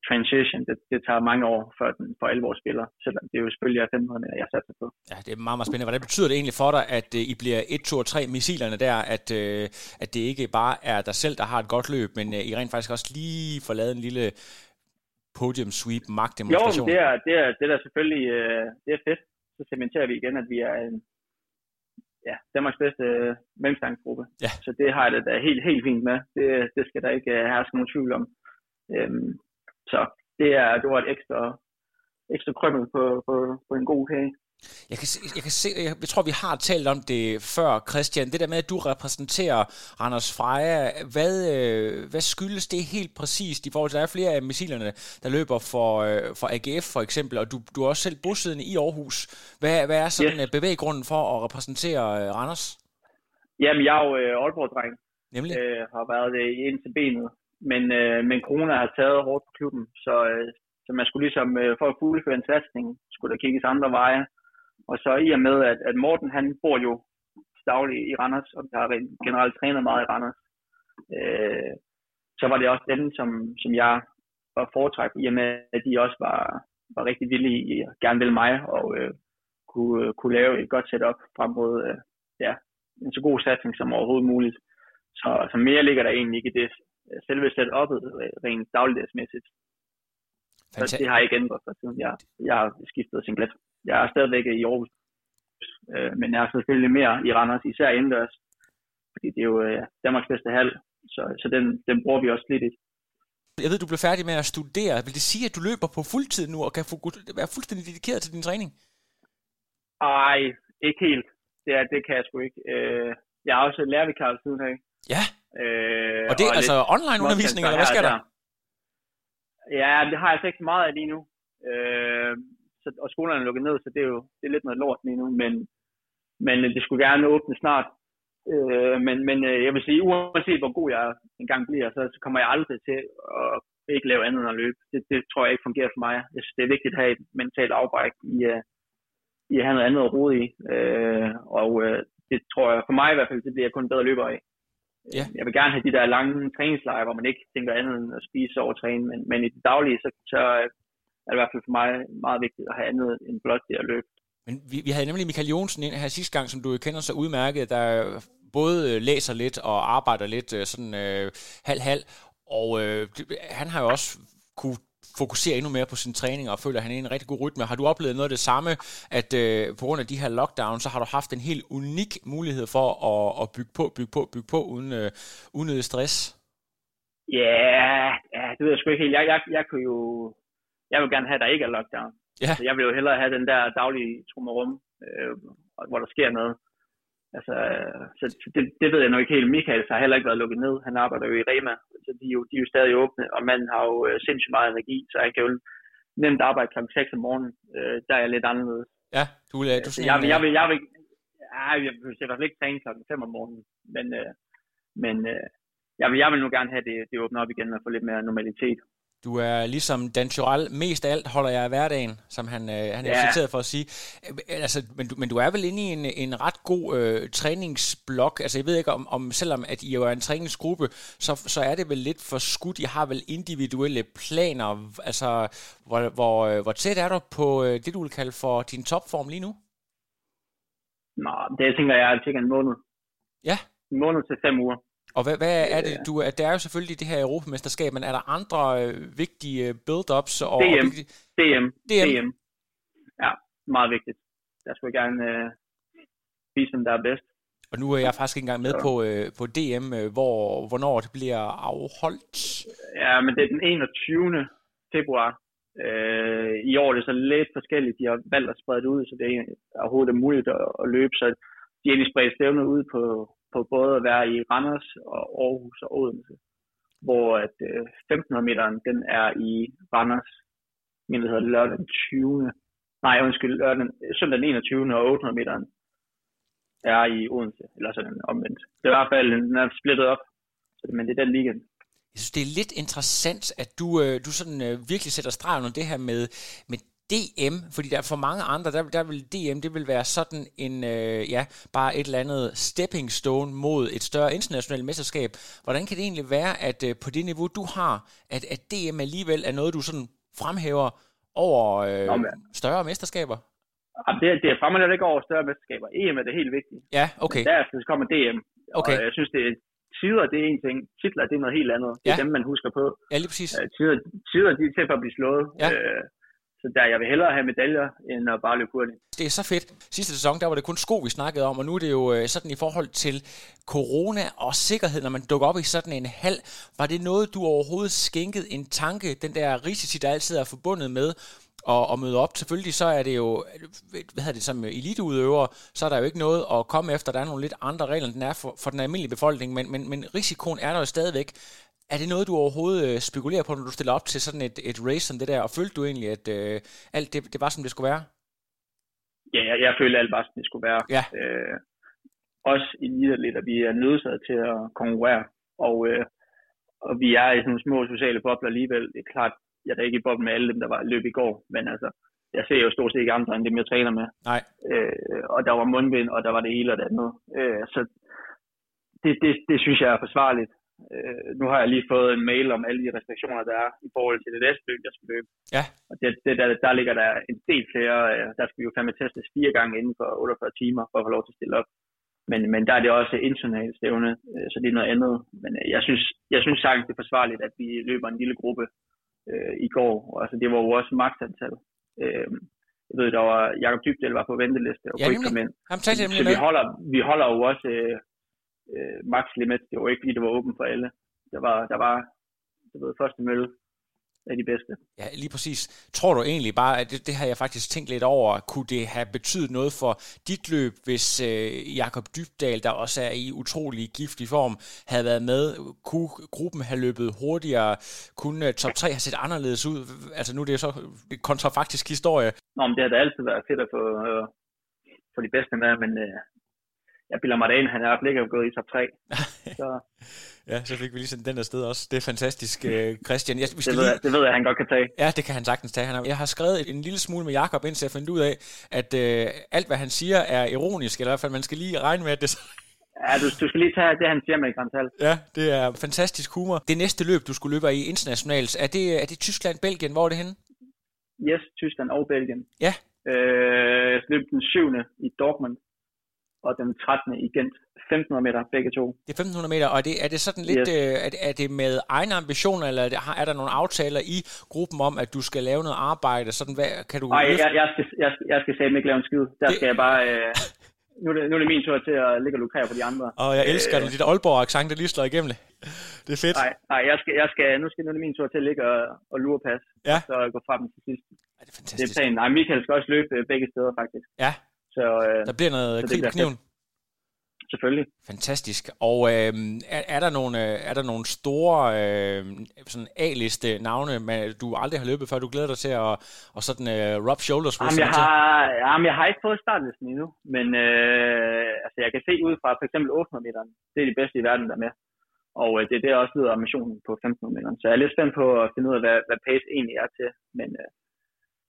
transition, det, det tager mange år, før den for alvor spiller, selvom det er jo selvfølgelig er 500 meter, jeg satser på. Ja, det er meget, meget spændende. Hvordan betyder det egentlig for dig, at uh, I bliver 1, 2 og 3 missilerne der, at, uh, at det ikke bare er dig selv, der har et godt løb, men uh, I rent faktisk også lige får lavet en lille podium sweep magtdemonstration? Jo, det er, det er, det er selvfølgelig det er fedt. Så cementerer vi igen, at vi er en, ja, Danmarks bedste uh, mellemstangsgruppe. Ja. Så det har jeg det da helt, helt fint med. Det, det skal der ikke uh, herske nogen tvivl om. Um, så det, er, det var et ekstra, ekstra krømmel på, på, på en god kage. Jeg kan, se, jeg kan se, jeg, jeg tror, vi har talt om det før, Christian. Det der med, at du repræsenterer Randers Freja, hvad, øh, hvad skyldes det helt præcist i forhold til, der er flere af missilerne, der løber for, øh, for AGF for eksempel, og du, du er også selv bosiddende i Aarhus. Hvad, hvad er sådan yes. Øh, bevæggrunden for at repræsentere Randers? Jamen, jeg er jo øh, Aalborg-dreng. Nemlig? Øh, har været det øh, ind til benet men, øh, men corona har taget hårdt på klubben, så, øh, så man skulle ligesom, øh, for at fuldføre en satsning, skulle der kigges andre veje. Og så i og med, at, at Morten han bor jo dagligt i Randers, og har generelt trænet meget i Randers, øh, så var det også dem, som, som jeg var foretræk, i og med, at de også var, var rigtig villige i at gerne ville mig, og øh, kunne, kunne lave et godt setup frem mod øh, ja, en så god satsning som overhovedet muligt. Så, så mere ligger der egentlig ikke i det selve setup'et øh, rent dagligdagsmæssigt. Så det har ikke ændret sig, siden jeg, jeg har skiftet singlet. Jeg er stadigvæk i Aarhus, øh, men jeg er selvfølgelig mere i Randers, især indendørs, fordi det er jo øh, Danmarks bedste hal, så, så den, den bruger vi også lidt i. Jeg ved, du blev færdig med at studere. Vil det sige, at du løber på fuldtid nu og kan få, være fuldstændig dedikeret til din træning? Ej, ikke helt. Det, er, det kan jeg sgu ikke. Øh, jeg er også lærervikar siden af. Ja. Øh, og det er altså online undervisning, eller hvad sker der? Ja, det har jeg altså ikke så meget af lige nu. Øh, så, og skolerne er lukket ned, så det er jo det er lidt noget lort lige nu, men, men det skulle gerne åbne snart. Øh, men, men øh, jeg vil sige, uanset hvor god jeg engang bliver, så, så kommer jeg aldrig til at ikke lave andet end at løbe. Det, det tror jeg ikke fungerer for mig. Jeg synes, det er vigtigt at have et mentalt afbræk i, uh, i at have noget andet at rode i. Øh, og uh, det tror jeg, for mig i hvert fald, det bliver jeg kun bedre løber af. Ja. Jeg vil gerne have de der lange træningslejre, hvor man ikke tænker andet end at spise og træne, men, men i det daglige, så, så er det i hvert fald for mig meget vigtigt at have andet end blot det at løbe. Men vi, vi havde nemlig Michael Jonsen ind her sidste gang, som du kender så udmærket, der både læser lidt og arbejder lidt sådan øh, halv-halv. Og øh, han har jo også kunne fokusere endnu mere på sin træning og føler, at han er i en rigtig god rytme. Har du oplevet noget af det samme, at øh, på grund af de her lockdown, så har du haft en helt unik mulighed for at, at bygge på, bygge på, bygge på uden øh, unødig stress? Ja, yeah, ja, det ved jeg sgu ikke helt. Jeg, jeg, jeg kunne jo, jeg vil gerne have, at der ikke er lockdown. Ja. Så jeg vil jo hellere have den der daglige trummerum, øh, hvor der sker noget. Altså, så det, det ved jeg nok ikke helt. Michael har heller ikke været lukket ned. Han arbejder jo i Rema, så de er jo, de er jo stadig åbne, og manden har jo øh, sindssygt meget energi, så han kan jo nemt arbejde kl. 6 om morgenen. Øh, der er jeg lidt anderledes. Ja, du, er, du sådan jeg, vil, jeg, vil, jeg, vil, jeg vil i hvert fald ikke træne kl. 5 om morgenen, men, øh, men øh, jeg, vil, jeg vil nu gerne have, det, det åbner op igen og få lidt mere normalitet. Du er ligesom Dan Tyrell, mest af alt holder jeg af hverdagen, som han, øh, han er ja. citeret for at sige. Øh, altså, men, du, men du er vel inde i en, en ret god øh, træningsblok. Altså jeg ved ikke, om, om selvom at I jo er en træningsgruppe, så, så er det vel lidt for skudt. I har vel individuelle planer. Altså, hvor, hvor, øh, hvor tæt er du på øh, det, du vil kalde for din topform lige nu? Nå, det tænker jeg er cirka en måned. Ja. En måned til fem uger. Og hvad, hvad er det, du, der er jo selvfølgelig det her Europamesterskab, men er der andre øh, vigtige øh, build-ups? Og, DM. Og vigtige... DM. DM. DM. Ja, meget vigtigt. Der skulle jeg gerne øh, vise dem, der er bedst. Og nu er jeg faktisk ikke engang med på, øh, på DM, øh, hvor, hvornår det bliver afholdt. Ja, men det er den 21. februar. Øh, I år er det så lidt forskelligt. De har valgt at sprede det ud, så det er overhovedet muligt at, at løbe. Så de egentlig spredt stævnet ud på, på både at være i Randers og Aarhus og Odense, hvor at øh, 1500 meteren, den er i Randers, men det hedder lørdag den 20. Nej, undskyld, lørdag, søndag den 21. og 800 meteren er i Odense, eller sådan omvendt. Det er i hvert fald, den er splittet op, men det er den weekend. Jeg synes, det er lidt interessant, at du, øh, du sådan øh, virkelig sætter stregen om det her med, med DM, fordi der er for mange andre, der, der vil DM, det vil være sådan en, øh, ja, bare et eller andet stepping stone mod et større internationalt mesterskab. Hvordan kan det egentlig være, at øh, på det niveau, du har, at, at DM alligevel er noget, du sådan fremhæver over øh, Nå, større mesterskaber? Det, det er fremhæver ikke over større mesterskaber. EM er det helt vigtigt. Ja, okay. Men derefter kommer DM, okay. og jeg synes, det er tider, det er en ting. Titler, det er noget helt andet. Det er ja. dem, man husker på. Ja, lige præcis. Øh, tider, tider, de er til for at blive slået. Ja. Øh, så der, jeg vil hellere have medaljer, end at bare løbe hurtigt. Det er så fedt. Sidste sæson, der var det kun sko, vi snakkede om, og nu er det jo øh, sådan i forhold til corona og sikkerhed, når man dukker op i sådan en hal. Var det noget, du overhovedet skænkede en tanke, den der risici, der altid er forbundet med og, og møde op. Selvfølgelig så er det jo, hvad hedder det, som eliteudøver, så er der jo ikke noget at komme efter. Der er nogle lidt andre regler, end den er for, for den almindelige befolkning, men, men, men risikoen er der jo stadigvæk. Er det noget, du overhovedet øh, spekulerer på, når du stiller op til sådan et, et race som det der, og følte du egentlig, at øh, alt det, det var, som det skulle være? Ja, jeg, jeg følte alt var, som det skulle være. Ja. Øh, også i lidt, at vi er nødsaget til at konkurrere, og, øh, og vi er i sådan nogle små sociale bobler alligevel. Det er klart, jeg er ikke i boblen med alle dem, der var løb i går, men altså, jeg ser jo stort set ikke andre end dem, jeg træner med. Nej. Øh, og der var mundbind, og der var det hele og det andet. Øh, så det, det, det synes jeg er forsvarligt. Øh, nu har jeg lige fået en mail om alle de restriktioner, der er i forhold til det næste løb, jeg skal løbe. Ja. Og det, det, der, der ligger der en del flere, øh, der skal vi jo fandme testes fire gange inden for 48 timer, for at få lov til at stille op. Men, men der er det også internationalt stævne, øh, så det er noget andet. Men øh, jeg synes, jeg synes sagtens, det er forsvarligt, at vi løber en lille gruppe øh, i går. Og, altså, det var jo også magtantal. Øh, jeg ved, der var Jakob Dybdel var på venteliste og ja, kunne ikke komme ind. Så vi holder, vi holder jo også øh, øh, max limit. Det var ikke, fordi det var åbent for alle. Der var, der var du ved, første mølle af de bedste. Ja, lige præcis. Tror du egentlig bare, at det, det har jeg faktisk tænkt lidt over, kunne det have betydet noget for dit løb, hvis øh, Jakob Dybdal, der også er i utrolig giftig form, havde været med? Kunne gruppen have løbet hurtigere? Kunne uh, top 3 have set anderledes ud? Altså nu er det jo så kontrafaktisk historie. Nå, men det har da altid været fedt at få, øh, få de bedste med, men øh, jeg bilder mig ind, han er i hvert fald ikke gået i top 3. så. ja, så fik vi lige sendt den der sted også. Det er fantastisk, uh, Christian. Jeg, vi skal det, ved jeg, det ved jeg, han godt kan tage. Ja, det kan han sagtens tage. Han har, jeg har skrevet en lille smule med Jakob indtil jeg fandt ud af, at uh, alt, hvad han siger, er ironisk, eller i hvert fald, man skal lige regne med, at det Ja, du, du skal lige tage det, han siger med Grantal. Ja, det er fantastisk humor. Det næste løb, du skulle løbe i internationalt, er det, er det Tyskland, Belgien? Hvor er det henne? Yes, Tyskland og Belgien. Ja, Øh, jeg løb den 7. i Dortmund, og den 13. i Gent. 1500 meter, begge to. Det er 1500 meter, og er det, er det sådan lidt, yes. øh, er, det, er det med egne ambitioner, eller er, det, er der nogle aftaler i gruppen om, at du skal lave noget arbejde? Sådan, hvad, kan du Nej, jeg, jeg, skal, jeg, jeg skal sige ikke lave en skid. Der det... skal jeg bare... Øh, nu, er det, nu er det min tur til at ligge og lukrere på de andre. Og jeg elsker øh, det, dit Aalborg-accent, der lige slår igennem det. Det er fedt. Nej, nej jeg skal, jeg skal, nu, skal, nu er det min tur til at ligge og, og lure pas. Ja. Så gå fra dem til sidst. Ja, det er fantastisk. Det er planen. Nej, Michael skal også løbe øh, begge steder, faktisk. Ja, Så, øh, der bliver noget krig på kniven. Selvfølgelig. Fantastisk. Og øh, er, er, der nogle, øh, er der nogle store øh, sådan A-liste navne, man, du aldrig har løbet før, du glæder dig til at og sådan øh, rub shoulders Jamen, jeg, har, jamen, jeg har ikke fået startlisten endnu, men øh, altså, jeg kan se ud fra for eksempel 800 meter, det er de bedste i verden, der er med. Og øh, det er det også lyder missionen på 1500 meter. Så jeg er lidt spændt på at finde ud af, hvad, hvad pace egentlig er til. Men, øh,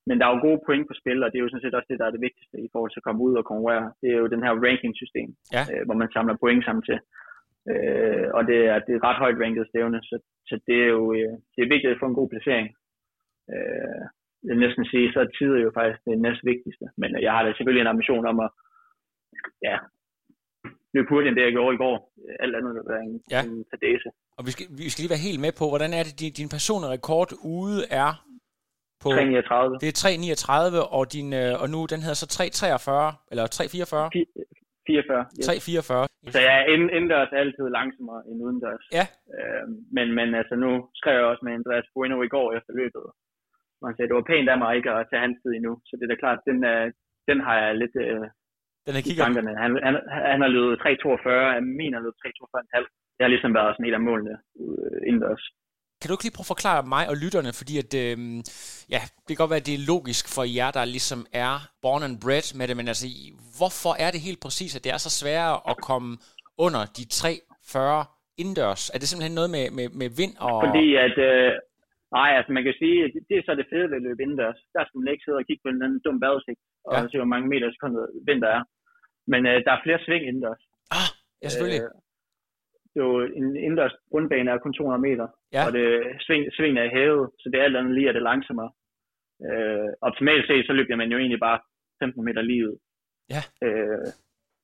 men der er jo gode point på spil, og det er jo sådan set også det, der er det vigtigste i forhold til at komme ud og konkurrere. Det er jo den her ranking-system, Ja. øh, hvor man samler point sammen til. Øh, og det er, det er et ret højt ranket stævne, så, så det er jo øh, det er vigtigt at få en god placering. Øh, jeg vil næsten sige, så er tid jo faktisk det næst vigtigste. Men øh, jeg har da selvfølgelig en ambition om at ja, løbe hurtigt, end det jeg gjorde i går. Alt andet vil være en, Ja. en fadese. Og vi skal, vi skal lige være helt med på, hvordan er det, din, din personlige rekord ude er på... 339. Det er 3,39, og, din, øh, og nu den hedder så 3,43, eller 3,44? 44. Yes. 3,44. Så jeg er ind, indendørs altid langsommere end udendørs. Ja. Øh, men, men altså nu skrev jeg også med Andreas Bueno i går efter løbet. Man sagde, det var pænt af mig ikke at tage hans tid endnu. Så det er da klart, den, er, den har jeg lidt øh, Den er i kigger. tankerne. Han, han, han har løbet 3.42, jeg mener, han har løbet 3.42,5. Det har ligesom været sådan et af målene øh, indendørs. Kan du ikke lige prøve at forklare mig og lytterne, fordi at, øh, ja, det kan godt være, at det er logisk for jer, der ligesom er born and bred med det, men altså, hvorfor er det helt præcis, at det er så sværere at komme under de 3,40 indendørs? Er det simpelthen noget med, med, med vind og... Fordi at, øh, nej, altså man kan sige, at det, er så det fede ved at løbe indendørs. Der skal man ikke sidde og kigge på en eller anden dum vejrudsigt, og Ja. se, hvor mange meter sekundet vind der er. Men øh, der er flere sving indendørs. Ah, ja, selvfølgelig. Øh, jo en indendørs grundbane er kun 200 meter, Ja. og det sving, svingene er i havet, så det er alt andet lige, at det er langsommere. Øh, optimalt set, så løber man jo egentlig bare 15 meter lige ud. Ja. Øh,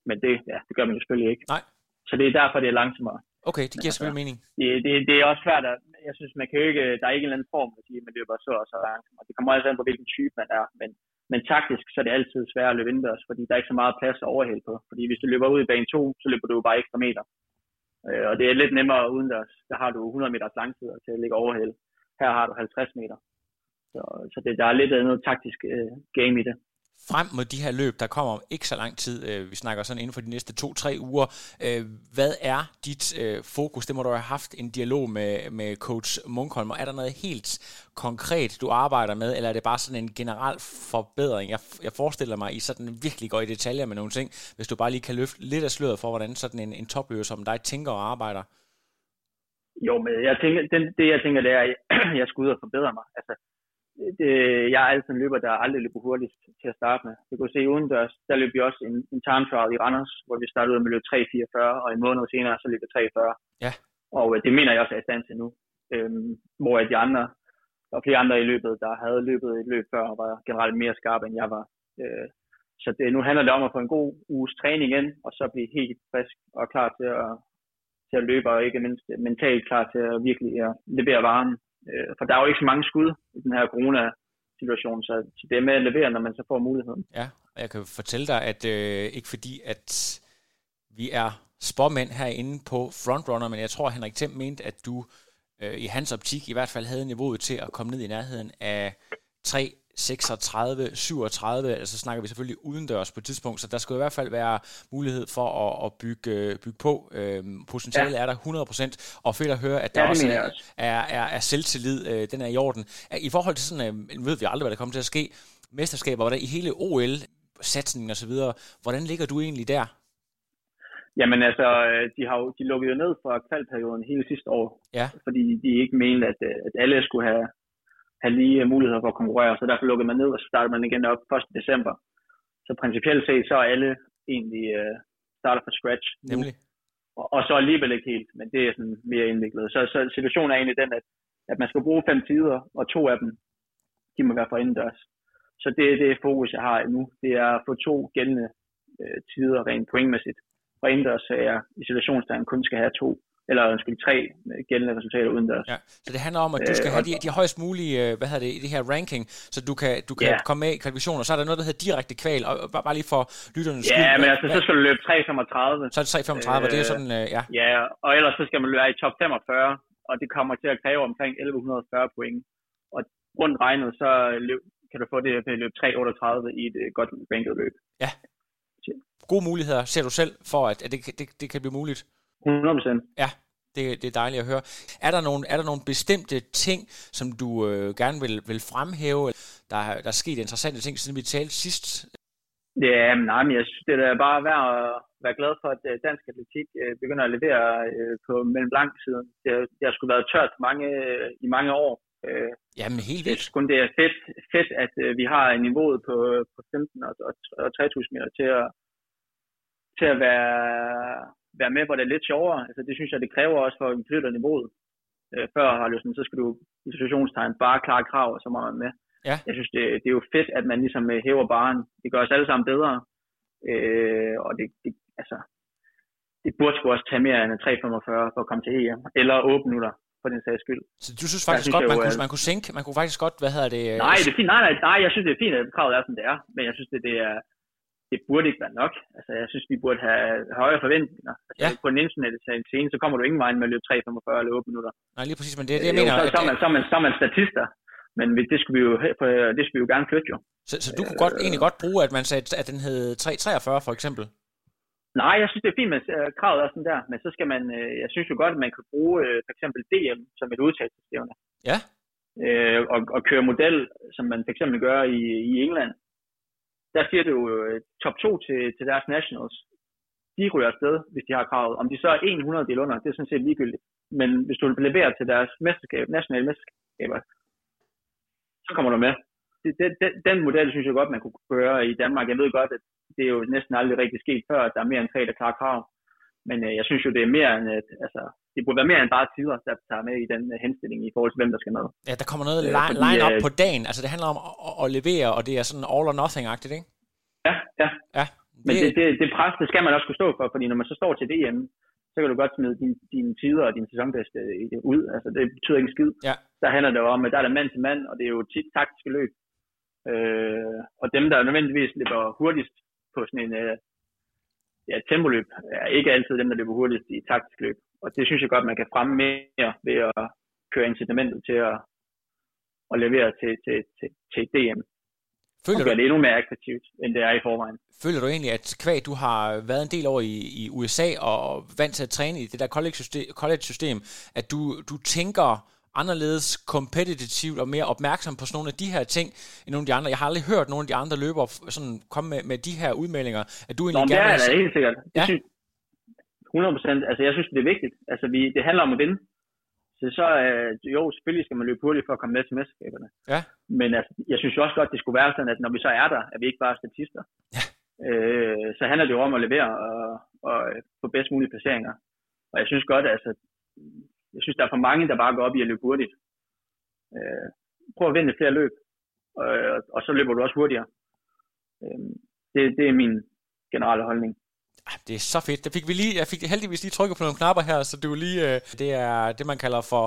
men det, ja, det gør man jo selvfølgelig ikke. Nej. Så det er derfor, det er langsommere. Okay, det giver selvfølgelig mening. Det, det, det er også svært at, jeg synes, man kan jo ikke, der er ikke en eller anden form, at sige, man løber så og så langsommere. Det kommer altså an på, hvilken type man er, men, men taktisk, så er det altid svært at løbe indendørs, fordi der er ikke så meget plads at overhælde på. Fordi hvis du løber ud i bane 2, så løber du bare ekstra meter. Øh, og det er lidt nemmere udendørs. Der har du 100 meters langtid til at ligge overhæld. Her har du 50 meter. Så, så det, der er lidt noget taktisk øh, game i det. Frem mod de her løb, der kommer om ikke så lang tid, øh, vi snakker sådan inden for de næste to-tre uger, øh, hvad er dit øh, fokus? Det må du have haft en dialog med, med coach Munkholm, og er der noget helt konkret, du arbejder med, eller er det bare sådan en generel forbedring? Jeg, jeg forestiller mig, I sådan virkelig går i detaljer med nogle ting, hvis du bare lige kan løfte lidt af sløret for, hvordan sådan en, en topløber som dig tænker og arbejder. Jo, men jeg tænker, den, det jeg tænker, det er, at jeg skal ud og forbedre mig. Altså, det, jeg er altid en løber, der aldrig løber hurtigst til at starte med. Du kan se udendørs, der løb vi også en, en time trial i Randers, hvor vi startede ud med at løbe 3.44, og en måned senere, så løb jeg 3.40. Ja. Og øh, det mener jeg også er i stand til nu. Øhm, hvor de andre, var flere andre i løbet, der havde løbet et løb før, og var generelt mere skarpe, end jeg var. Øh, så det, nu handler det om at få en god uges træning igen, og så blive helt frisk og klar til at, til at løbe, og ikke mindst mentalt klar til at virkelig at levere varen. Øh, for der er jo ikke så mange skud i den her corona-situation, så, det er med at levere, når man så får muligheden. Ja, og jeg kan fortælle dig, at øh, ikke fordi, at vi er spormænd herinde på Frontrunner, men jeg tror, at Henrik Thiem mente, at du øh, i hans optik i hvert fald havde niveauet til at komme ned i nærheden af tre 36, 37, altså snakker vi selvfølgelig udendørs på et tidspunkt, så der skulle i hvert fald være mulighed for at, at bygge, øh, bygge på. Øhm, potentialet ja. er der 100%, og fedt at høre, at der Ja, også er, er, er, er selvtillid, øh, den er i orden. I forhold til sådan, øh, ved vi aldrig, hvad der kommer til at ske, mesterskaber, hvordan i hele OL, satsningen og så videre, hvordan ligger du egentlig der? Jamen altså, øh, de har jo de lukkede jo ned fra kvalperioden hele sidste år, Ja. fordi de ikke mente, at, øh, at alle skulle have, have lige muligheder for at konkurrere, så derfor lukkede man ned, og så startede man igen op 1. december. Så principielt set, så er alle egentlig øh, starter fra scratch. Nemlig? Og, og så alligevel ikke helt, men det er sådan mere indviklet. Så, så situationen er egentlig den, at, at man skal bruge fem tider, og to af dem, de må være fra indendørs. Så det er det fokus, jeg har nu. Det er at få to gældende øh, tider rent pointmæssigt. Fra indendørs, så jeg i situationstegn kun skal have to eller undskyld, tre gældende resultater uden deres. Ja, så det handler om, at du skal øh, have de, de højst mulige, øh, hvad hedder det, i det her ranking, så du kan, du kan ja. komme med i kvalifikationer, så er der noget, der hedder direkte kval, og bare, lige for lytternes skyld. Ja, men altså, så skal du løbe 3.35. Så er det 3.35, øh, og det er sådan, øh, ja. Ja, og ellers så skal man løbe i top 45, og det kommer til at kræve omkring 1140 point. Og rundt regnet, så løb, kan du få det at løbe 3.38 i et godt ranket løb. Ja. Gode muligheder ser du selv for, at, at det, det, det kan blive muligt. 100%. Ja, det, det er dejligt at høre. Er der nogle, er der nogle bestemte ting, som du øh, gerne vil, vil fremhæve? Der, der er sket interessante ting, siden vi talte sidst. Ja, men nej, men jeg synes, det er bare værd at være glad for, at øh, dansk atletik øh, begynder at levere øh, på mellem lang siden. Det, det har sgu været tørt mange, i mange år. Jamen helt vildt. Det, det er fedt, fedt, at vi har niveauet på, på 15 og, og, og 3000 meter til at, til at være, være med, hvor det er lidt sjovere. Altså, det synes jeg, det kræver også for at flytte niveauet. Øh, før har sådan, så skal du i situationstegn bare klare krav, og så må man med. Ja. Jeg synes, det, det er jo fedt, at man ligesom øh, hæver baren. Det gør os alle sammen bedre. Øh, og det, det, altså, det burde sgu også tage mere end 3,45 for at komme til EM. Eller 8 minutter, for den sags skyld. Så du synes faktisk synes godt, man, jo, kunne, man kunne sænke, man kunne faktisk godt, hvad hedder det? Nej, det er fint. Nej, nej, nej, jeg synes, det er fint, at kravet er, som det er. Men jeg synes, det, det er, det burde ikke være nok. Altså, jeg synes, vi burde have højere forventninger. Altså, ja. På en internationale scene, så kommer du ingen vej med at løbe 3,45 eller 8 minutter. Nej, lige præcis, men det er det, jeg øh, mener. Så, så, er man, så, er man, så er man statister, men det skulle vi jo, det skulle vi jo gerne flytte jo. Så, så du kunne godt, egentlig godt bruge, at man sagde, at den hed 3,43 for eksempel? Nej, jeg synes, det er fint med uh, kravet er sådan der, men så skal man, uh, jeg synes jo godt, at man kan bruge uh, for eksempel DM som et udtalelsesstævne. Ja. Uh, og, og køre model, som man for eksempel gør i, i England, der siger du jo øh, top 2 til, til deres nationals. De ryger afsted, hvis de har kravet. Om de så er 100 del under, det er sådan set ligegyldigt. Men hvis du leverer til deres mesterskab, nationale mesterskaber, så kommer du med. Det, det, den, den model synes jeg godt, man kunne gøre i Danmark. Jeg ved godt, at det er jo næsten aldrig rigtig sket før, at der er mere end tre, der klarer krav. Men øh, jeg synes jo, det er mere end, at, altså, det burde være mere end bare tider, der tager med i den uh, henstilling i forhold til, hvem der skal med. Ja, der kommer noget øh, line, line op på dagen. Altså, det handler om at, at levere, og det er sådan all or nothing-agtigt, ikke? Ja, ja. ja det... Men det, det, det pres, det skal man også kunne stå for, fordi når man så står til DM, så kan du godt smide dine, din tider og din sæsonbedste ud. Altså, det betyder ikke en skid. Ja. Der handler det jo om, at der er der mand til mand, og det er jo tit taktiske løb. Øh, og dem, der nødvendigvis løber hurtigst på sådan en øh, ja, tempoløb, er ikke altid dem, der løber hurtigst i taktisk løb. Og det synes jeg godt, man kan fremme mere ved at køre incitamentet til at, at levere til, til, til, til DM. Føler og gøre du, det endnu mere attraktivt, end det er i forvejen. Føler du egentlig, at kvæg, du har været en del over i, i USA og vant til at træne i det der college-system, college-system at du, du tænker anderledes kompetitivt og mere opmærksom på sådan nogle af de her ting end nogle af de andre. Jeg har aldrig hørt nogen af de andre løbere sådan komme med, med de her udmeldinger. At du egentlig Nå, gerne det er det helt sikkert. Ja? Jeg synes, 100 procent. Altså, jeg synes, det er vigtigt. Altså, vi, det handler om at vinde. Så, så øh, jo, selvfølgelig skal man løbe hurtigt for at komme med til mesterskaberne. Ja. Men altså, jeg synes jo også godt, det skulle være sådan, at når vi så er der, at vi ikke bare er statister. Ja. Øh, så handler det jo om at levere og, og få bedst mulige placeringer. Og jeg synes godt, altså, jeg synes, der er for mange, der bare går op i at løbe hurtigt. Øh, prøv at vinde flere løb, og, og så løber du også hurtigere. Øh, det, det er min generelle holdning. Ah, det er så fedt. Der fik vi lige, jeg fik heldigvis lige trykket på nogle knapper her, så det er lige, øh, det er det, man kalder for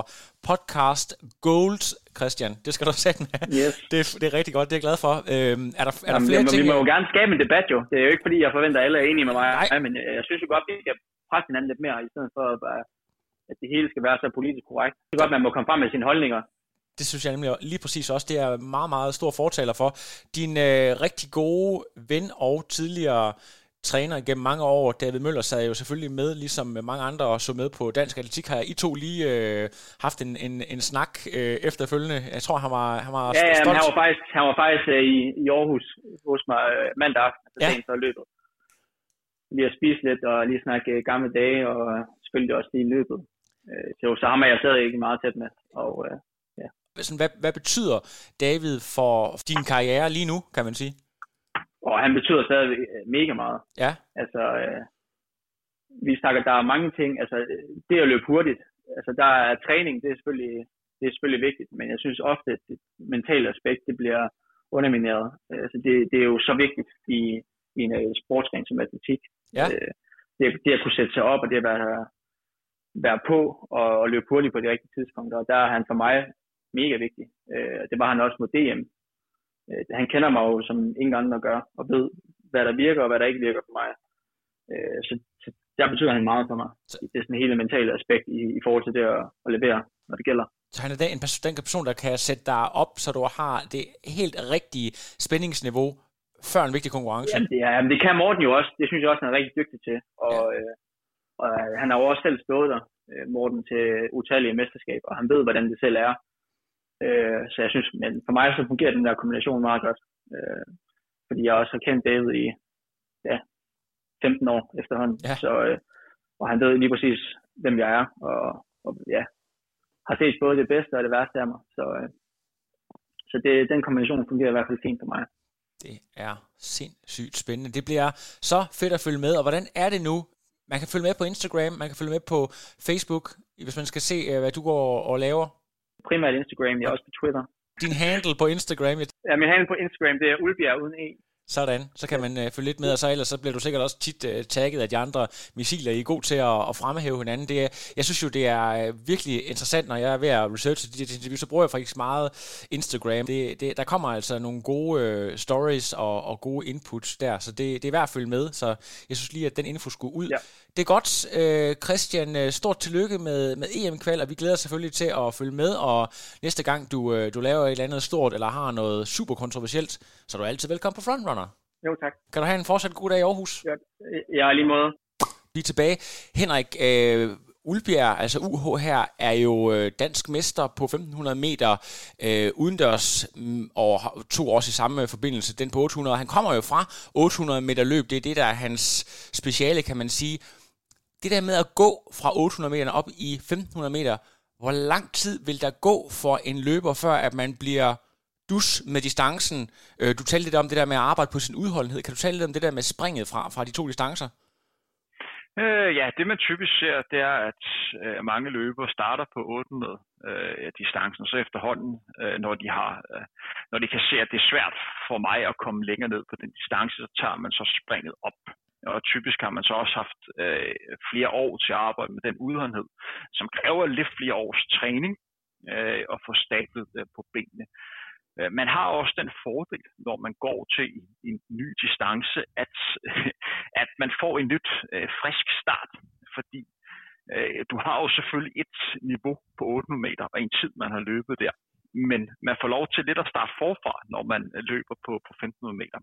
podcast gold, Christian. Det skal du sætte med. Yes. Det, er, det er rigtig godt, det er jeg glad for. Øhm, er der, er der flere Jamen, ting? Vi må jo gerne skabe en debat jo. Det er jo ikke fordi, jeg forventer, at alle er enige med mig. Nej. men jeg synes jo godt, at vi skal presse hinanden lidt mere, i stedet for at det hele skal være så politisk korrekt. Det er godt, at man må komme frem med sine holdninger. Det synes jeg nemlig lige præcis også, det er meget, meget stor fortaler for. Din øh, rigtig gode ven og tidligere træner gennem mange år, David Møller, sad jo selvfølgelig med, ligesom mange andre, og så med på Dansk Atletik. Har I to lige øh, haft en, en, en snak øh, efterfølgende? Jeg tror, han var, han var ja, ja, stolt. han var faktisk, han var faktisk øh, i, i Aarhus hos mig øh, mandag aften, altså ja. så løbet. Lige at spise lidt, og lige snakke øh, gamle dage, og selvfølgelig også lige løbet. Øh, så, så ham er jeg stadig ikke meget tæt med. Og, øh, ja. hvad, hvad betyder David for din karriere lige nu, kan man sige? Og han betyder stadig øh, mega meget. Ja. Altså, øh, vi snakker, der er mange ting. Altså, det at løbe hurtigt. Altså, der er træning, det er selvfølgelig, det er selvfølgelig vigtigt, men jeg synes ofte, at det mentale aspekt, det bliver undermineret. Øh, så det, det er jo så vigtigt i, i en uh, sportsgren som atletik. Ja. Øh, det, det at kunne sætte sig op, og det at være, være på og, og løbe hurtigt på de rigtige tidspunkter. Og der er han for mig mega vigtig. Øh, det var han også mod DM. Øh, han kender mig jo som ingen andre gør, og ved, hvad der virker og hvad der ikke virker for mig. Øh, så, så der betyder han meget for mig. Det er sådan hele mentale aspekt i, i forhold til det at, at levere, når det gælder. Så han er den, den person, der kan sætte dig op, så du har det helt rigtige spændingsniveau før en vigtig konkurrence. Jamen, det, er, jamen, det kan Morten jo også. Det synes jeg også, han er rigtig dygtig til. Og, ja. øh, og han har jo også selv stået der, øh, Morten, til utallige mesterskaber, og han ved, hvordan det selv er. Øh, så jeg synes, men for mig så fungerer den der kombination meget godt. Øh, fordi jeg også har kendt David i ja, 15 år efterhånden. Ja. Så, øh, og han ved lige præcis, hvem jeg er. Og, og ja, har set både det bedste og det værste af mig. Så, øh, så det, den kombination fungerer i hvert fald fint for mig. Det er sindssygt spændende. Det bliver så fedt at følge med. Og hvordan er det nu? Man kan følge med på Instagram, man kan følge med på Facebook, hvis man skal se, øh, hvad du går og laver. Primært Instagram, jeg er også på Twitter. Din handle på Instagram? Ja, min handle på Instagram, det er Ulbjerg uden E. Sådan, så kan man øh, følge lidt med, og så ellers så bliver du sikkert også tit øh, tagget af de andre missiler. I er god til at, at fremhæve hinanden. Det er, jeg synes jo, det er øh, virkelig interessant, når jeg er ved at researche de interview, så bruger jeg faktisk meget Instagram. Det, det, der kommer altså nogle gode øh, stories og, og gode inputs der, så det, det er værd at følge med. Så jeg synes lige, at den info skulle ud. Ja. Det er godt, øh, Christian. Øh, stort tillykke med, med EM-kval, og vi glæder os selvfølgelig til at følge med. Og næste gang du, øh, du laver et eller andet stort, eller har noget super kontroversielt, så er du altid velkommen på Frontrunner. Jo, tak. Kan du have en fortsat god dag i Aarhus? Ja, ja lige måde. Lige tilbage. Henrik, øh, Ulbjerg, altså UH her, er jo øh, dansk mester på 1500 meter øh, udendørs mm, og to år i samme forbindelse, den på 800. Han kommer jo fra 800 meter løb, det er det, der er hans speciale, kan man sige. Det der med at gå fra 800 meter op i 1500 meter, hvor lang tid vil der gå for en løber, før at man bliver dus med distancen. Øh, du talte lidt om det der med at arbejde på sin udholdenhed. Kan du tale lidt om det der med springet fra, fra de to distancer? Øh, ja, det man typisk ser, det er, at øh, mange løbere starter på 800 øh, distancen, så efterhånden, øh, når de har, øh, når de kan se, at det er svært for mig at komme længere ned på den distance, så tager man så springet op. Og typisk har man så også haft øh, flere år til at arbejde med den udholdenhed, som kræver lidt flere års træning øh, at få stablet øh, på benene. Øh, Øh, man har også den fordel, når man går til en ny distance, at, at man får en nyt øh, frisk start, fordi øh, du har jo selvfølgelig et niveau på 800 meter og en tid, man har løbet der, men man får lov til lidt at starte forfra, når man løber på, på 1500 meter.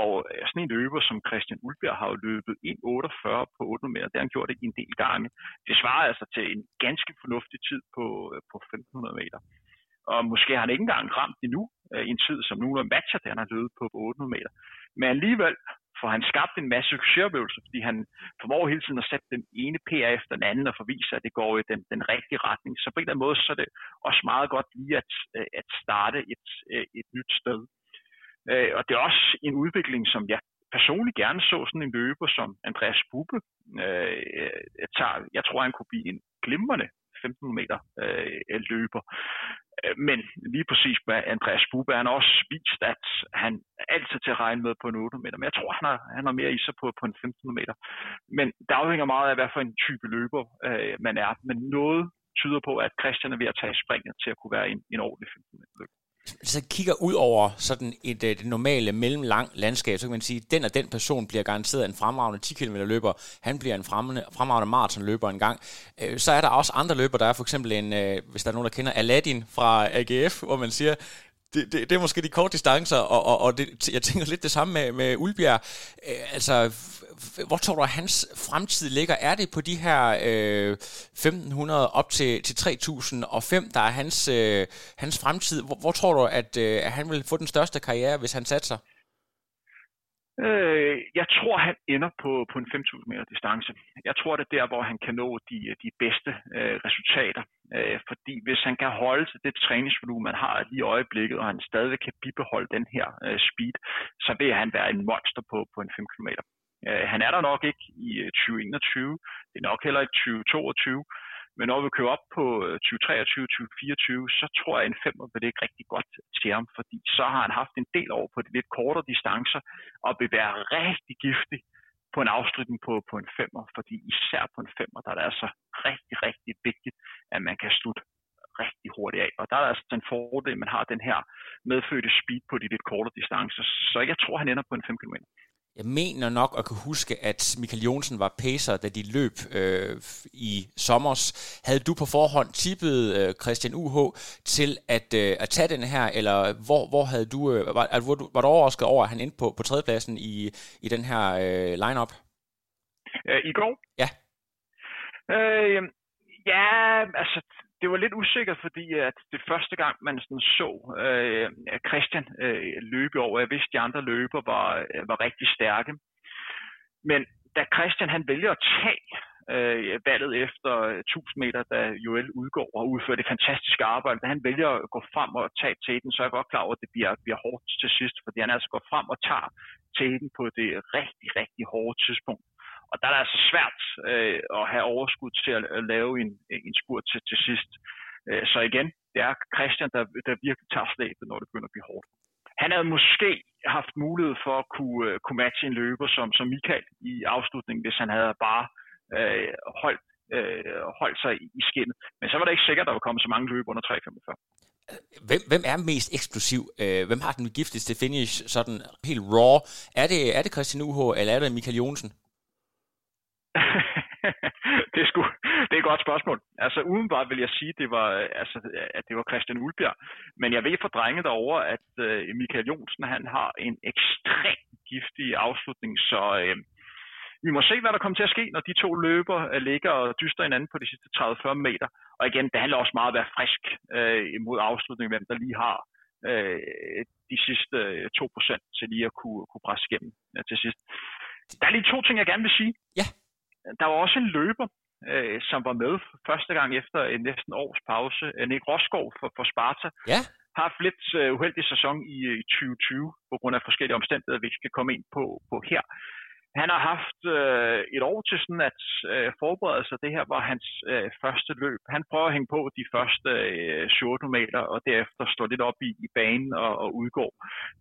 Og sådan en løber som Christian Ulbjerg har jo løbet 1.48 på 800 meter. Det har han gjort det en del gange. Det svarer altså til en ganske fornuftig tid på, på 1500 meter. Og måske har han ikke engang ramt endnu øh, i en tid, som nogenlunde matcher det, han har løbet på 800 meter. Men alligevel får han skabt en masse succesoplevelser, fordi han formår hele tiden at sætte den ene PR efter den anden og forvise, at det går i den, den rigtige retning. Så på en eller anden måde, så er det også meget godt lige at, øh, at starte et, øh, et nyt sted. Øh, og det er også en udvikling, som jeg personligt gerne så sådan en løber som Andreas Bube øh, tager. Jeg tror, han kunne blive en glimrende 15 meter øh, løber. Øh, men lige præcis med Andreas Bube, han har også vist, at han altid til at regne med på en 8 meter. Men jeg tror, han har, han har mere i sig på, på en 1500 meter. Men det afhænger meget af, hvad for en type løber øh, man er. Men noget tyder på, at Christian er ved at tage springet til at kunne være en, en ordentlig 15 meter løber så kigger ud over sådan et, øh, et normale mellemlang landskab, så kan man sige, at den og den person bliver garanteret en fremragende 10 km løber, han bliver en fremragende maratonløber en gang. Øh, så er der også andre løber, der er for eksempel en, øh, hvis der er nogen, der kender Aladdin fra AGF, hvor man siger, det, det, det er måske de korte distancer, og, og, og det, jeg tænker lidt det samme med, med Ulbjerg. Øh, altså, hvor tror du, at hans fremtid ligger? Er det på de her øh, 1500 op til, til 3005, der er hans, øh, hans fremtid? Hvor, hvor tror du, at, øh, at han vil få den største karriere, hvis han satser? Øh, jeg tror, han ender på, på en 5.000 meter distance. Jeg tror, det er der, hvor han kan nå de, de bedste øh, resultater. Øh, fordi hvis han kan holde til det træningsvolumen, man har lige i øjeblikket, og han stadig kan bibeholde den her øh, speed, så vil han være en monster på, på en 5 km. Øh, han er der nok ikke i øh, 2021, det er nok heller ikke 2022, men når vi kører op på øh, 2023-2024, så tror jeg, at en femmer vil ikke rigtig godt til ham, fordi så har han haft en del over på de lidt kortere distancer, og vil være rigtig giftig på en afslutning på, på en femmer, fordi især på en femmer, der er det altså rigtig, rigtig vigtigt, at man kan slutte rigtig hurtigt af. Og der er altså en fordel, at man har den her medfødte speed på de lidt kortere distancer. Så jeg tror, han ender på en 5 km. Jeg mener nok at kunne huske, at Michael Jonsen var pacer, da de løb øh, i sommers. Havde du på forhånd tippet øh, Christian UH til at, øh, at tage den her, eller hvor, hvor havde du, øh, var, var, du, var du overrasket over, at han endte på, på tredjepladsen i, i den her øh, lineup? Øh, I går? Ja. Øh, ja, altså det var lidt usikkert, fordi at det første gang, man sådan så øh, Christian øh, løbe over, jeg vidste, at de andre løber var, øh, var rigtig stærke. Men da Christian han vælger at tage øh, valget efter 1000 meter, da Joel udgår og udfører det fantastiske arbejde, da han vælger at gå frem og tage tæten, så er jeg godt klar over, at det bliver, bliver hårdt til sidst, fordi han altså går frem og tager tæten på det rigtig, rigtig hårde tidspunkt. Og der er det altså svært øh, at have overskud til at, at lave en, en spurt til, til sidst. Øh, så igen, det er Christian, der, der virkelig tager slæbet, når det begynder at blive hårdt. Han havde måske haft mulighed for at kunne, uh, kunne matche en løber som, som Michael i afslutningen, hvis han havde bare øh, holdt, øh, holdt sig i skinnet. Men så var det ikke sikkert, at der var kommet så mange løb under 3.45. Hvem, hvem er mest eksplosiv? Øh, hvem har den giftigste finish, sådan helt raw? Er det, er det Christian UH, eller er det Michael Jonsen? det, er sgu, det er et godt spørgsmål. Altså udenbart vil jeg sige, det var, øh, altså, at det var Christian Ulbjerg. Men jeg ved fra drenge derovre, at øh, Michael Jonsen han har en ekstrem giftig afslutning, så øh, vi må se, hvad der kommer til at ske, når de to løber øh, ligger og dyster hinanden på de sidste 30-40 meter. Og igen, det handler også meget om at være frisk øh, imod afslutningen, hvem der lige har øh, de sidste øh, 2% til lige at kunne, kunne presse igennem ja, til sidst. Der er lige to ting, jeg gerne vil sige. Ja der var også en løber, øh, som var med første gang efter en næsten års pause. Øh, Nick Roskov for, for Sparta. Ja. Har haft lidt øh, uheldig sæson i, øh, i 2020 på grund af forskellige omstændigheder, vi skal komme ind på, på her. Han har haft øh, et år til sådan at øh, forberede sig. Det her var hans øh, første løb. Han prøver at hænge på de første øh, 14 meter, og derefter stå lidt op i, i banen og, og udgår.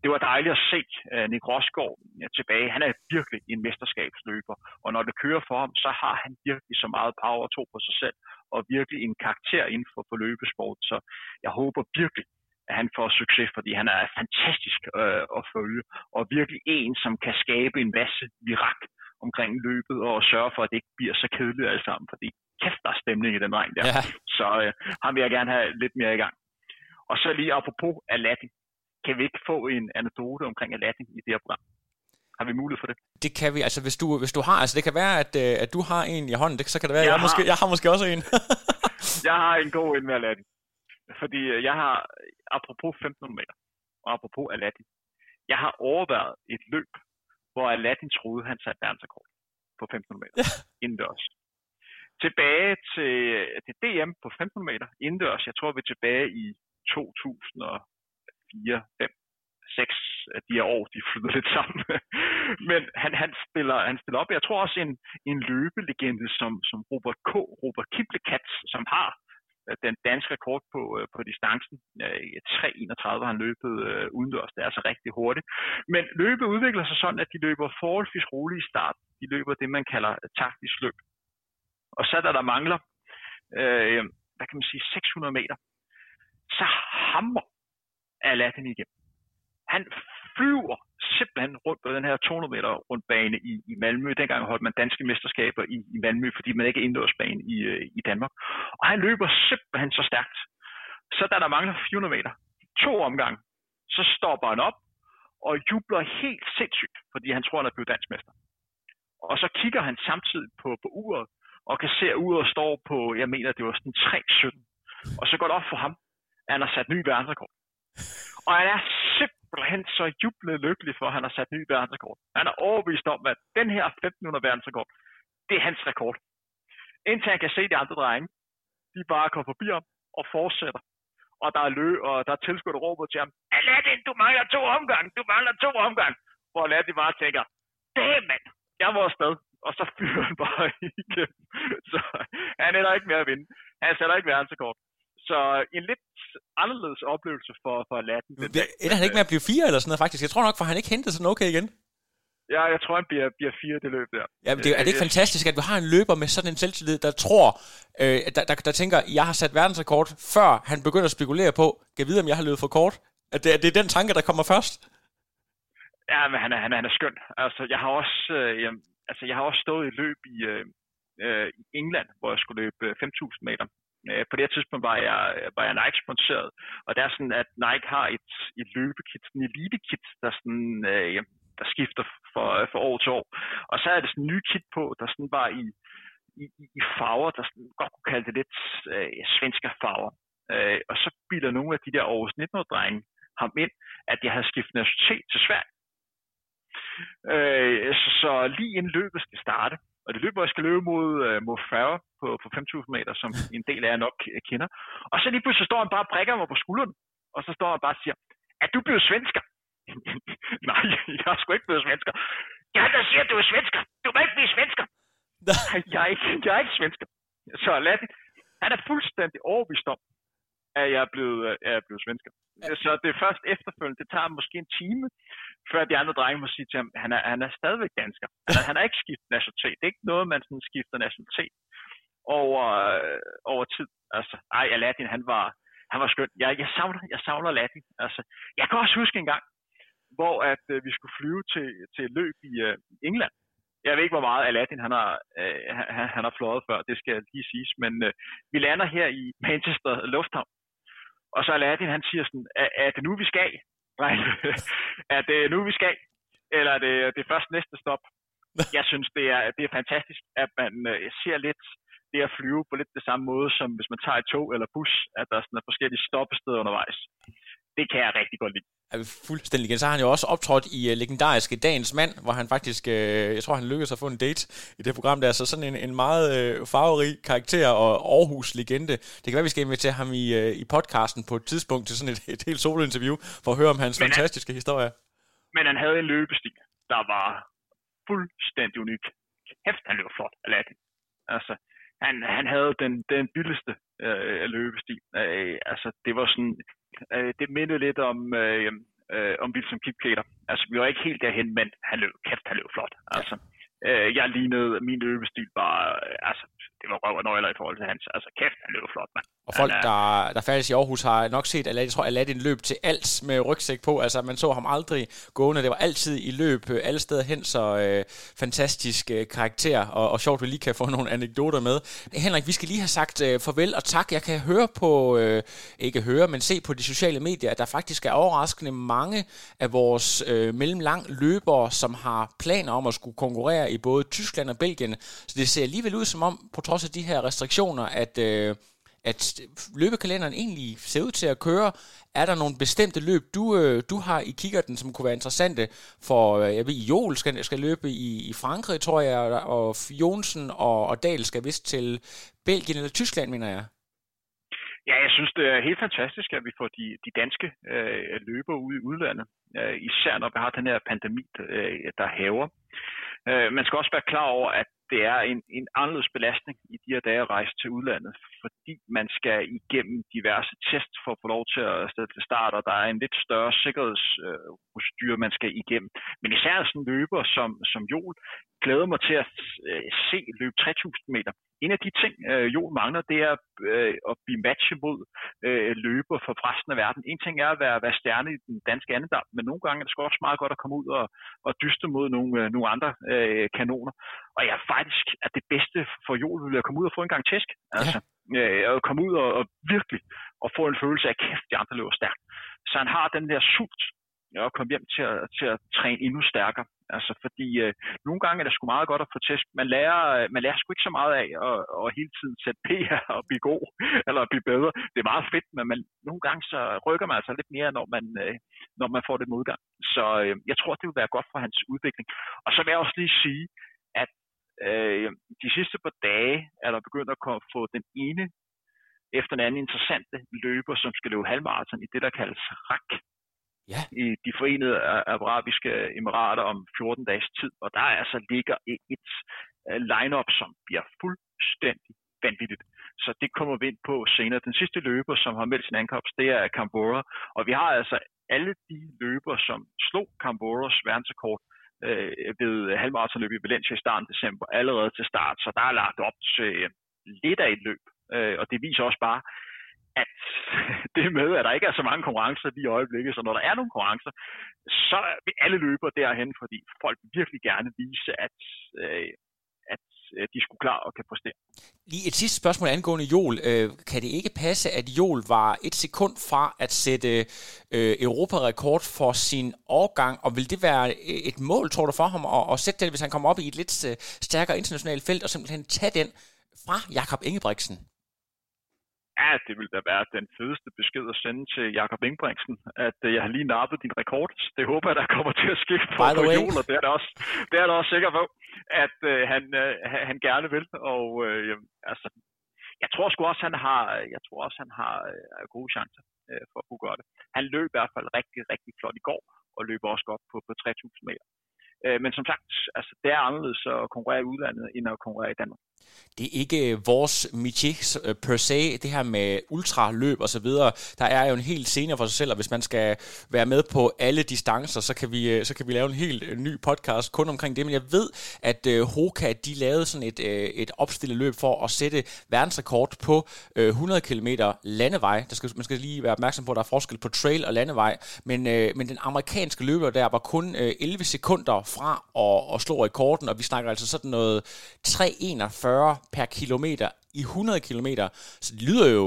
Det var dejligt at se øh, Nick Rosgaard ja, tilbage. Han er virkelig en mesterskabsløber, og når det kører for ham, så har han virkelig så meget power og tro på sig selv, og virkelig en karakter inden for, for løbesport. Så jeg håber virkelig, at han får succes, fordi han er fantastisk øh, at følge, og virkelig en, som kan skabe en masse virak omkring løbet, og sørge for, at det ikke bliver så kedeligt alt sammen, fordi kæft, der er stemning i den regn der. Ja. Så øh, ham vil jeg gerne have lidt mere i gang. Og så lige apropos Aladdin, kan vi ikke få en anekdote omkring Aladdin i det her program? Har vi mulighed for det? Det kan vi. Altså, hvis du, hvis du har, altså det kan være, at, øh, at du har en i hånden, det, så kan det være, jeg, jeg, har, måske, jeg har måske også en. jeg har en god en med Aladdin. Fordi øh, jeg har, apropos 1500 meter, og apropos Aladdin, jeg har overvejet et løb, hvor Aladdin troede, han satte verdensrekord på 1500 meter ja. indendørs. Tilbage til, til DM på 1500 meter indendørs, jeg tror vi er tilbage i 2004, 5, 6 af de her år, de flyder lidt sammen. Men han, han, spiller, han spiller op. Jeg tror også en, en løbelegende som, som Robert K. Robert Kiplekat, som har Øh, den danske rekord på, øh, på distancen. Øh, 3.31 har han løbet øh, udendørs. Det er altså rigtig hurtigt. Men løbet udvikler sig sådan, at de løber forholdsvis roligt i start. De løber det, man kalder øh, taktisk løb. Og så da der mangler, øh, hvad kan man sige, 600 meter, så hammer Aladdin igennem. Han flyver simpelthen rundt på den her 200 meter rundbane i, i Malmø. Dengang holdt man danske mesterskaber i, i Malmø, fordi man ikke er indendørsbane i, øh, i Danmark. Og han løber simpelthen så stærkt. Så da der mangler 400 meter, to omgange, så stopper han op og jubler helt sindssygt, fordi han tror, han er blevet dansk mester. Og så kigger han samtidig på, på uret, og kan se, at uret står på, jeg mener, det var sådan 3.17. Og så går det op for ham, at han har sat ny verdensrekord. Og han er simpelthen så jublet lykkelig for, at han har sat ny verdensrekord. Han er overbevist om, at den her 1500 verdensrekord, det er hans rekord. Indtil han kan se de andre drenge, de bare kommer forbi ham og fortsætter. Og der er lø, og der er tilskudt og råber til ham, Aladdin, du mangler to omgang, du mangler to omgang. Hvor Aladdin bare tænker, det mand, jeg var afsted. Og så fyrer han bare igennem. Så han han ender ikke med at vinde. Han sætter ikke verdensrekord. Så en lidt anderledes oplevelse for, for Latin. Ender han ikke med at blive fire eller sådan noget, faktisk? Jeg tror nok, for han ikke hentet sådan okay igen. Ja, jeg tror, han bliver, bliver fire det løb der. Ja, men det, er det ikke fantastisk, at vi har en løber med sådan en selvtillid, der tror, øh, der, der, der tænker, jeg har sat verdensrekord, før han begynder at spekulere på, kan vide, om jeg har løbet for kort? At det, det er den tanke, der kommer først? Ja, men han er, han er, han er skøn. Altså, jeg har også, øh, altså, jeg har også stået i løb i, øh, øh i England, hvor jeg skulle løbe 5.000 øh, meter. Øh, på det her tidspunkt var jeg, var jeg Nike-sponsoreret, og det er sådan, at Nike har et, et løbekit, en elite-kit, der sådan, øh, der skifter for, for år til år. Og så er det sådan en ny kit på, der sådan var i, i, i farver, der sådan, godt kunne kalde det lidt øh, svenske farver. Øh, og så bilder nogle af de der Aarhus 19-drenge ham ind, at jeg havde skiftet nationalitet til Sverige. Øh, så, så lige inden løbet skal starte, og det løb, hvor jeg skal løbe mod, øh, mod Farrer på, på 5.000 meter, som en del af jer nok kender. Og så lige pludselig står han bare og brækker mig på skulderen, og så står han bare og siger, er du blevet svensker? Nej, jeg er sgu ikke blevet svensker. Ja, der siger, du er svensker. Du må ikke blive svensker. Nej, jeg er ikke, jeg er ikke svensker. Så Latin, han er fuldstændig overbevist om, at jeg er blevet, at jeg er blevet svensker. Så det er først efterfølgende, det tager måske en time, før de andre drenge må sige til ham, han er, han er stadigvæk dansker. Han, er, han har ikke skiftet nationalitet. Det er ikke noget, man sådan skifter nationalitet over, øh, over tid. Altså, ej, Aladdin, han var, han var skøn. Jeg, jeg, savner, jeg savner Aladdin. Altså, jeg kan også huske en gang, hvor at øh, vi skulle flyve til, til et løb i øh, England. Jeg ved ikke, hvor meget Aladdin han har, øh, han, han har fløjet før, det skal lige siges, men øh, vi lander her i Manchester Lufthavn, og så Aladdin, han siger sådan, er, er det nu, vi skal? Nej, er det nu, vi skal? Eller er det, det er først næste stop? Jeg synes, det er, det er fantastisk, at man øh, ser lidt det at flyve på lidt det samme måde, som hvis man tager et tog eller bus, at der sådan er forskellige stoppesteder undervejs. Det kan jeg rigtig godt lide. Er fuldstændig igen. Så har han jo også optrådt i uh, legendariske Dagens Mand, hvor han faktisk, uh, jeg tror han lykkedes at få en date i det program der, så sådan en, en meget uh, farverig karakter og Aarhus-legende. Det kan være, vi skal invitere ham i, uh, i podcasten på et tidspunkt til sådan et, et helt solo-interview, for at høre om hans men fantastiske han, historie. Men han havde en løbestil, der var fuldstændig unik. Hæft, han løb flot, Aladdin. Altså, han, han havde den, den billigste øh, løbestil. Øh, altså, det var sådan, øh, det mindede lidt om, øh, øh, om Wilson Kipketer. Altså, vi var ikke helt derhen, men han løb, kæft, han løb flot. Altså, øh, jeg lignede, min løbestil var, øh, altså, det var røv og nøgler i forhold til hans. Altså, kæft, han løb flot, mand. Og folk, er, der, der færdes i Aarhus, har nok set, at jeg tror, Aladdin løb til alt med rygsæk på. Altså, man så ham aldrig gående. Det var altid i løb øh, alle steder hen, så øh, fantastisk øh, karakter. Og, og sjovt, vi lige kan få nogle anekdoter med. Henrik, vi skal lige have sagt øh, farvel og tak. Jeg kan høre på, øh, ikke høre, men se på de sociale medier, at der faktisk er overraskende mange af vores øh, mellemlang løbere, som har planer om at skulle konkurrere i både Tyskland og Belgien. Så det ser alligevel ud som om, på trods af de her restriktioner, at... Øh, at løbekalenderen egentlig ser ud til at køre. Er der nogle bestemte løb, du, øh, du har i kikkerten, som kunne være interessante for, øh, jeg ved, Joel skal, skal løbe i, i Frankrig, tror jeg, og Jonsen og, og Dahl skal vist til Belgien eller Tyskland, mener jeg. Ja, jeg synes, det er helt fantastisk, at vi får de, de danske øh, løbere ude i udlandet. Øh, især når vi har den her pandemi, øh, der haver. Øh, man skal også være klar over, at det er en, en anderledes belastning i de her dage at rejse til udlandet, fordi man skal igennem diverse tests for at få lov til at starte, til start, og der er en lidt større sikkerhedsprocedur, man skal igennem. Men især sådan en løber som, som Jol glæder mig til at øh, se løb 3000 meter. En af de ting, øh, Jol mangler, det er øh, at blive matchet mod øh, løber for resten af verden. En ting er at være, være stjerne i den danske andedam, men nogle gange er det også meget godt at komme ud og, og dyste mod nogle, øh, nogle andre øh, kanoner. Og jeg er faktisk, at det bedste for Jol ville at komme ud og få en gang tæsk. Altså, øh, at komme ud og, og virkelig og få en følelse af, kæft, de andre løber stærkt. Så han har den der sult og komme hjem til at, til at træne endnu stærkere. Altså, fordi øh, nogle gange er det sgu meget godt at få test. Man lærer, øh, man lærer sgu ikke så meget af at, at hele tiden sætte PR og blive god, eller blive bedre. Det er meget fedt, men man, nogle gange så rykker man altså lidt mere, når man, øh, når man får det modgang. Så øh, jeg tror, det vil være godt for hans udvikling. Og så vil jeg også lige sige, at øh, de sidste par dage er der begyndt at komme, få den ene efter den anden interessante løber, som skal løbe halvmarathon i det, der kaldes RAK ja. i de forenede arabiske emirater om 14 dages tid, og der altså ligger et, lineup, line-up, som bliver fuldstændig vanvittigt. Så det kommer vi ind på senere. Den sidste løber, som har meldt sin ankomst, det er Cambora. Og vi har altså alle de løber, som slog Camboras verdensrekord øh, ved halvmarathonløb i Valencia i starten af december, allerede til start. Så der er lagt op til lidt af et løb. Øh, og det viser også bare, at det med, at der ikke er så mange konkurrencer lige i øjeblikket, så når der er nogle konkurrencer, så vil alle løber derhen, fordi folk virkelig gerne vise, at, øh, at øh, de skulle klar og kan præstere. Lige et sidste spørgsmål angående Jol. Øh, kan det ikke passe, at Jol var et sekund fra at sætte øh, Europarekord for sin årgang, og vil det være øh, et mål, tror du, for ham at, at sætte det, hvis han kommer op i et lidt øh, stærkere internationalt felt, og simpelthen tage den fra Jakob Ingebrigtsen? Ja, det ville da være den fedeste besked at sende til Jakob Ingebrigtsen, at øh, jeg har lige nappet din rekord. Det håber jeg, der kommer til at ske på, på jul, og det er der også, det er der også sikker på, at uh, han, uh, han gerne vil. Og uh, altså, jeg tror sgu også, han har, jeg tror også, han har uh, gode chancer uh, for at kunne gøre det. Han løb i hvert fald rigtig, rigtig flot i går, og løber også godt på, på 3.000 meter. Uh, men som sagt, altså, det er anderledes at konkurrere i udlandet, end at konkurrere i Danmark det er ikke øh, vores métier øh, per se, det her med ultraløb og så videre. Der er jo en helt scene for sig selv, og hvis man skal være med på alle distancer, så kan vi, øh, så kan vi lave en helt ny podcast kun omkring det. Men jeg ved, at Hoka, de lavede sådan et, et opstillet løb for at sætte verdensrekord på 100 km landevej. Der skal, man skal lige være opmærksom på, at der er forskel på trail og landevej. Men, men den amerikanske løber der var kun 11 sekunder fra at, at slå rekorden, og vi snakker altså sådan noget 341 per kilometer i 100 km. Så det lyder jo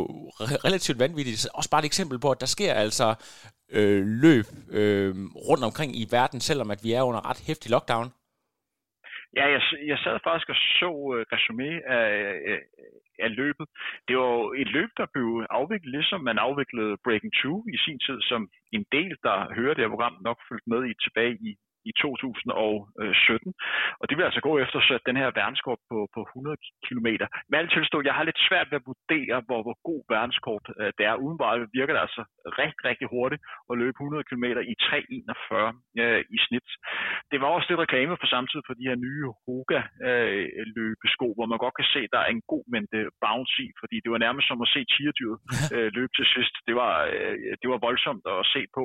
relativt vanvittigt. Også bare et eksempel på, at der sker altså øh, løb øh, rundt omkring i verden, selvom at vi er under ret hæftig lockdown. Ja, jeg, jeg sad faktisk og så øh, resumé af, øh, af løbet. Det var jo et løb, der blev afviklet, ligesom man afviklede Breaking 2 i sin tid, som en del, der hører det her program, nok fulgte med i tilbage i i 2017. Og det vil altså gå efter så den her verdenskort på, på 100 km. Men alt tilstå, jeg har lidt svært ved at vurdere, hvor, hvor god verdenskort øh, det er. Udenbart virker det altså rigtig, rigtig hurtigt at løbe 100 km i 3.41 øh, i snit. Det var også lidt reklame på samtidig for de her nye Hoga øh, løbesko, hvor man godt kan se, der er en god mængde bounce i, fordi det var nærmest som at se tierdyret øh, løbe til sidst. Det var, øh, det var voldsomt at se på.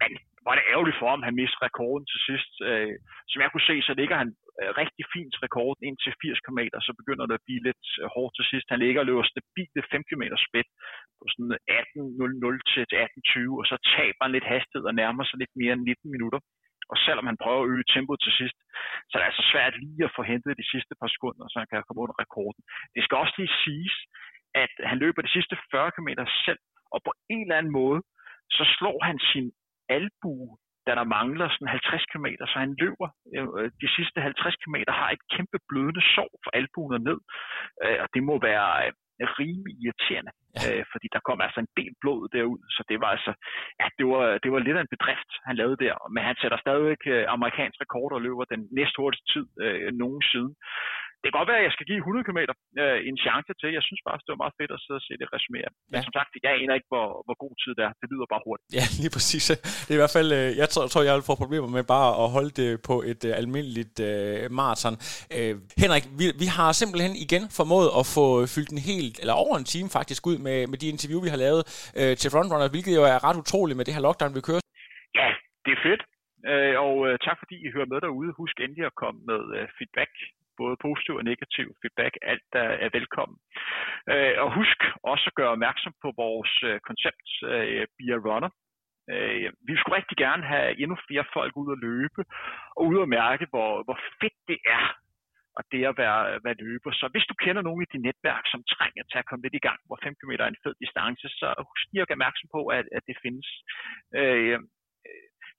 Men var det ærgerligt for ham, han mistede rekorden til sidst. Øh, som jeg kunne se, så ligger han øh, rigtig fint rekorden ind til 80 km, så begynder det at blive lidt øh, hårdt til sidst. Han ligger og løber stabile 5 km spæt på sådan 18.00 til 18.20, og så taber han lidt hastighed og nærmer sig lidt mere end 19 minutter. Og selvom han prøver at øge tempoet til sidst, så er det altså svært lige at få hentet de sidste par sekunder, så han kan komme under rekorden. Det skal også lige siges, at han løber de sidste 40 km selv, og på en eller anden måde, så slår han sin albue, da der mangler sådan 50 km, så han løber. Øh, de sidste 50 km, har et kæmpe blødende sår for albuen og ned, øh, og det må være øh, rimelig irriterende, ja. øh, fordi der kom altså en del blod derud, så det var altså, ja, det var, det var lidt af en bedrift, han lavede der, men han sætter stadigvæk øh, amerikansk rekord og løber den næst hurtigste tid øh, nogensinde det kan godt være, at jeg skal give 100 km øh, en chance til. Jeg synes bare, det var meget fedt at sidde og se det resumere. Men ja. som sagt, jeg aner ikke, hvor, hvor god tid det er. Det lyder bare hurtigt. Ja, lige præcis. Det er i hvert fald, øh, jeg tror, tror, jeg vil få problemer med bare at holde det på et uh, almindeligt uh, maraton. Uh, Henrik, vi, vi har simpelthen igen formået at få fyldt en helt, eller over en time faktisk ud med, med de interview, vi har lavet uh, til Frontrunner, hvilket jo er ret utroligt med det her lockdown, vi kører. Ja, det er fedt. Uh, og uh, tak fordi I hører med derude. Husk endelig at komme med feedback både positiv og negativ feedback, alt der er velkommen. Øh, og husk også at gøre opmærksom på vores øh, koncept, øh, Be a Runner. Øh, vi skulle rigtig gerne have endnu flere folk ud at løbe, og ud at mærke, hvor, hvor fedt det er og det at være, være løber. Så hvis du kender nogen i dit netværk, som trænger til at komme lidt i gang, hvor 5 km er en fed distance, så husk lige at gøre opmærksom på, at, at det findes. Øh,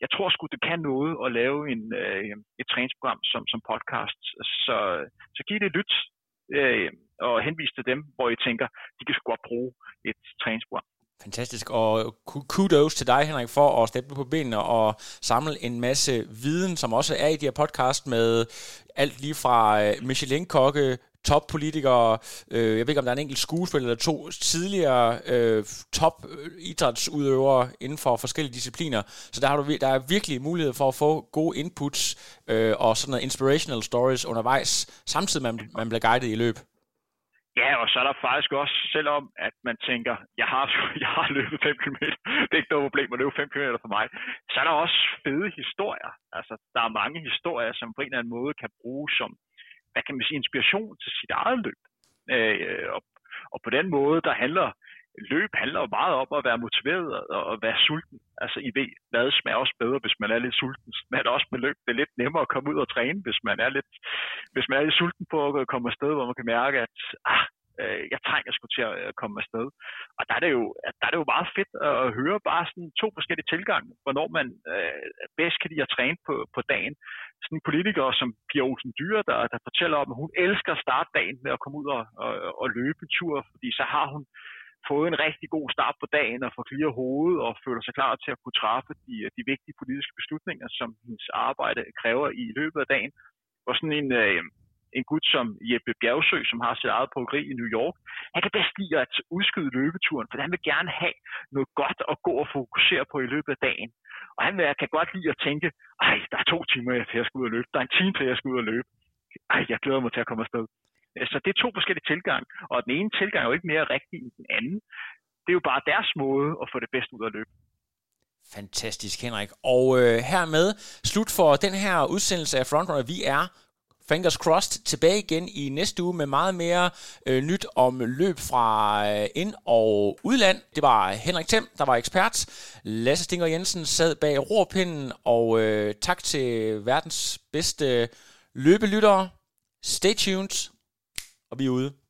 jeg tror sgu, det kan noget at lave en, øh, et træningsprogram som, som podcast. Så, så giv det et lyt øh, og henvis til dem, hvor I tænker, de kan sgu godt bruge et træningsprogram. Fantastisk, og kudos til dig, Henrik, for at steppe på benene og samle en masse viden, som også er i de her podcast med alt lige fra øh, Michelin-kokke, toppolitikere, øh, jeg ved ikke om der er en enkelt skuespiller eller to tidligere øh, top øh, idrætsudøvere inden for forskellige discipliner. Så der, har du, der er virkelig mulighed for at få gode inputs øh, og sådan noget inspirational stories undervejs, samtidig man, man bliver guidet i løb. Ja, og så er der faktisk også, selvom at man tænker, jeg har, jeg har løbet 5 km, det er ikke noget problem at løbe 5 km for mig, så er der også fede historier. Altså, der er mange historier, som på en eller anden måde kan bruges som, hvad kan man sige, inspiration til sit eget løb. Øh, og, og på den måde, der handler løb handler jo meget om at være motiveret og være sulten. Altså, I ved, hvad smager også bedre, hvis man er lidt sulten. Men også med løb. Det er lidt nemmere at komme ud og træne, hvis man er lidt, hvis man er lidt sulten på at komme afsted, hvor man kan mærke, at ah, øh, jeg trænger sgu til at komme afsted. Og der er, det jo, der er det jo meget fedt at høre bare sådan to forskellige tilgange, hvornår man øh, bedst kan lide at træne på, på dagen. Sådan en politiker som Pia Olsen Dyre, der, der fortæller om, at hun elsker at starte dagen med at komme ud og, og, og løbe en tur, fordi så har hun fået en rigtig god start på dagen og får clear hovedet og føler sig klar til at kunne træffe de, de vigtige politiske beslutninger, som hendes arbejde kræver i løbet af dagen. Og sådan en, øh, en gut som Jeppe Bjergsø, som har sit eget bryggeri i New York, han kan bedst lide at udskyde løbeturen, for han vil gerne have noget godt at gå og fokusere på i løbet af dagen. Og han kan godt lide at tænke, ej, der er to timer til jeg skal ud og løbe, der er en time til jeg skal ud og løbe. Ej, jeg glæder mig til at komme afsted. Så det er to forskellige tilgange, og den ene tilgang er jo ikke mere rigtig end den anden. Det er jo bare deres måde at få det bedste ud af løbet. Fantastisk, Henrik. Og øh, hermed slut for den her udsendelse af Frontrunner. Vi er fingers crossed, tilbage igen i næste uge med meget mere øh, nyt om løb fra øh, ind- og udland. Det var Henrik Thiem, der var ekspert. Lasse Stinger Jensen sad bag rorpinden, og øh, tak til verdens bedste løbelyttere. Stay tuned, og vi er ude.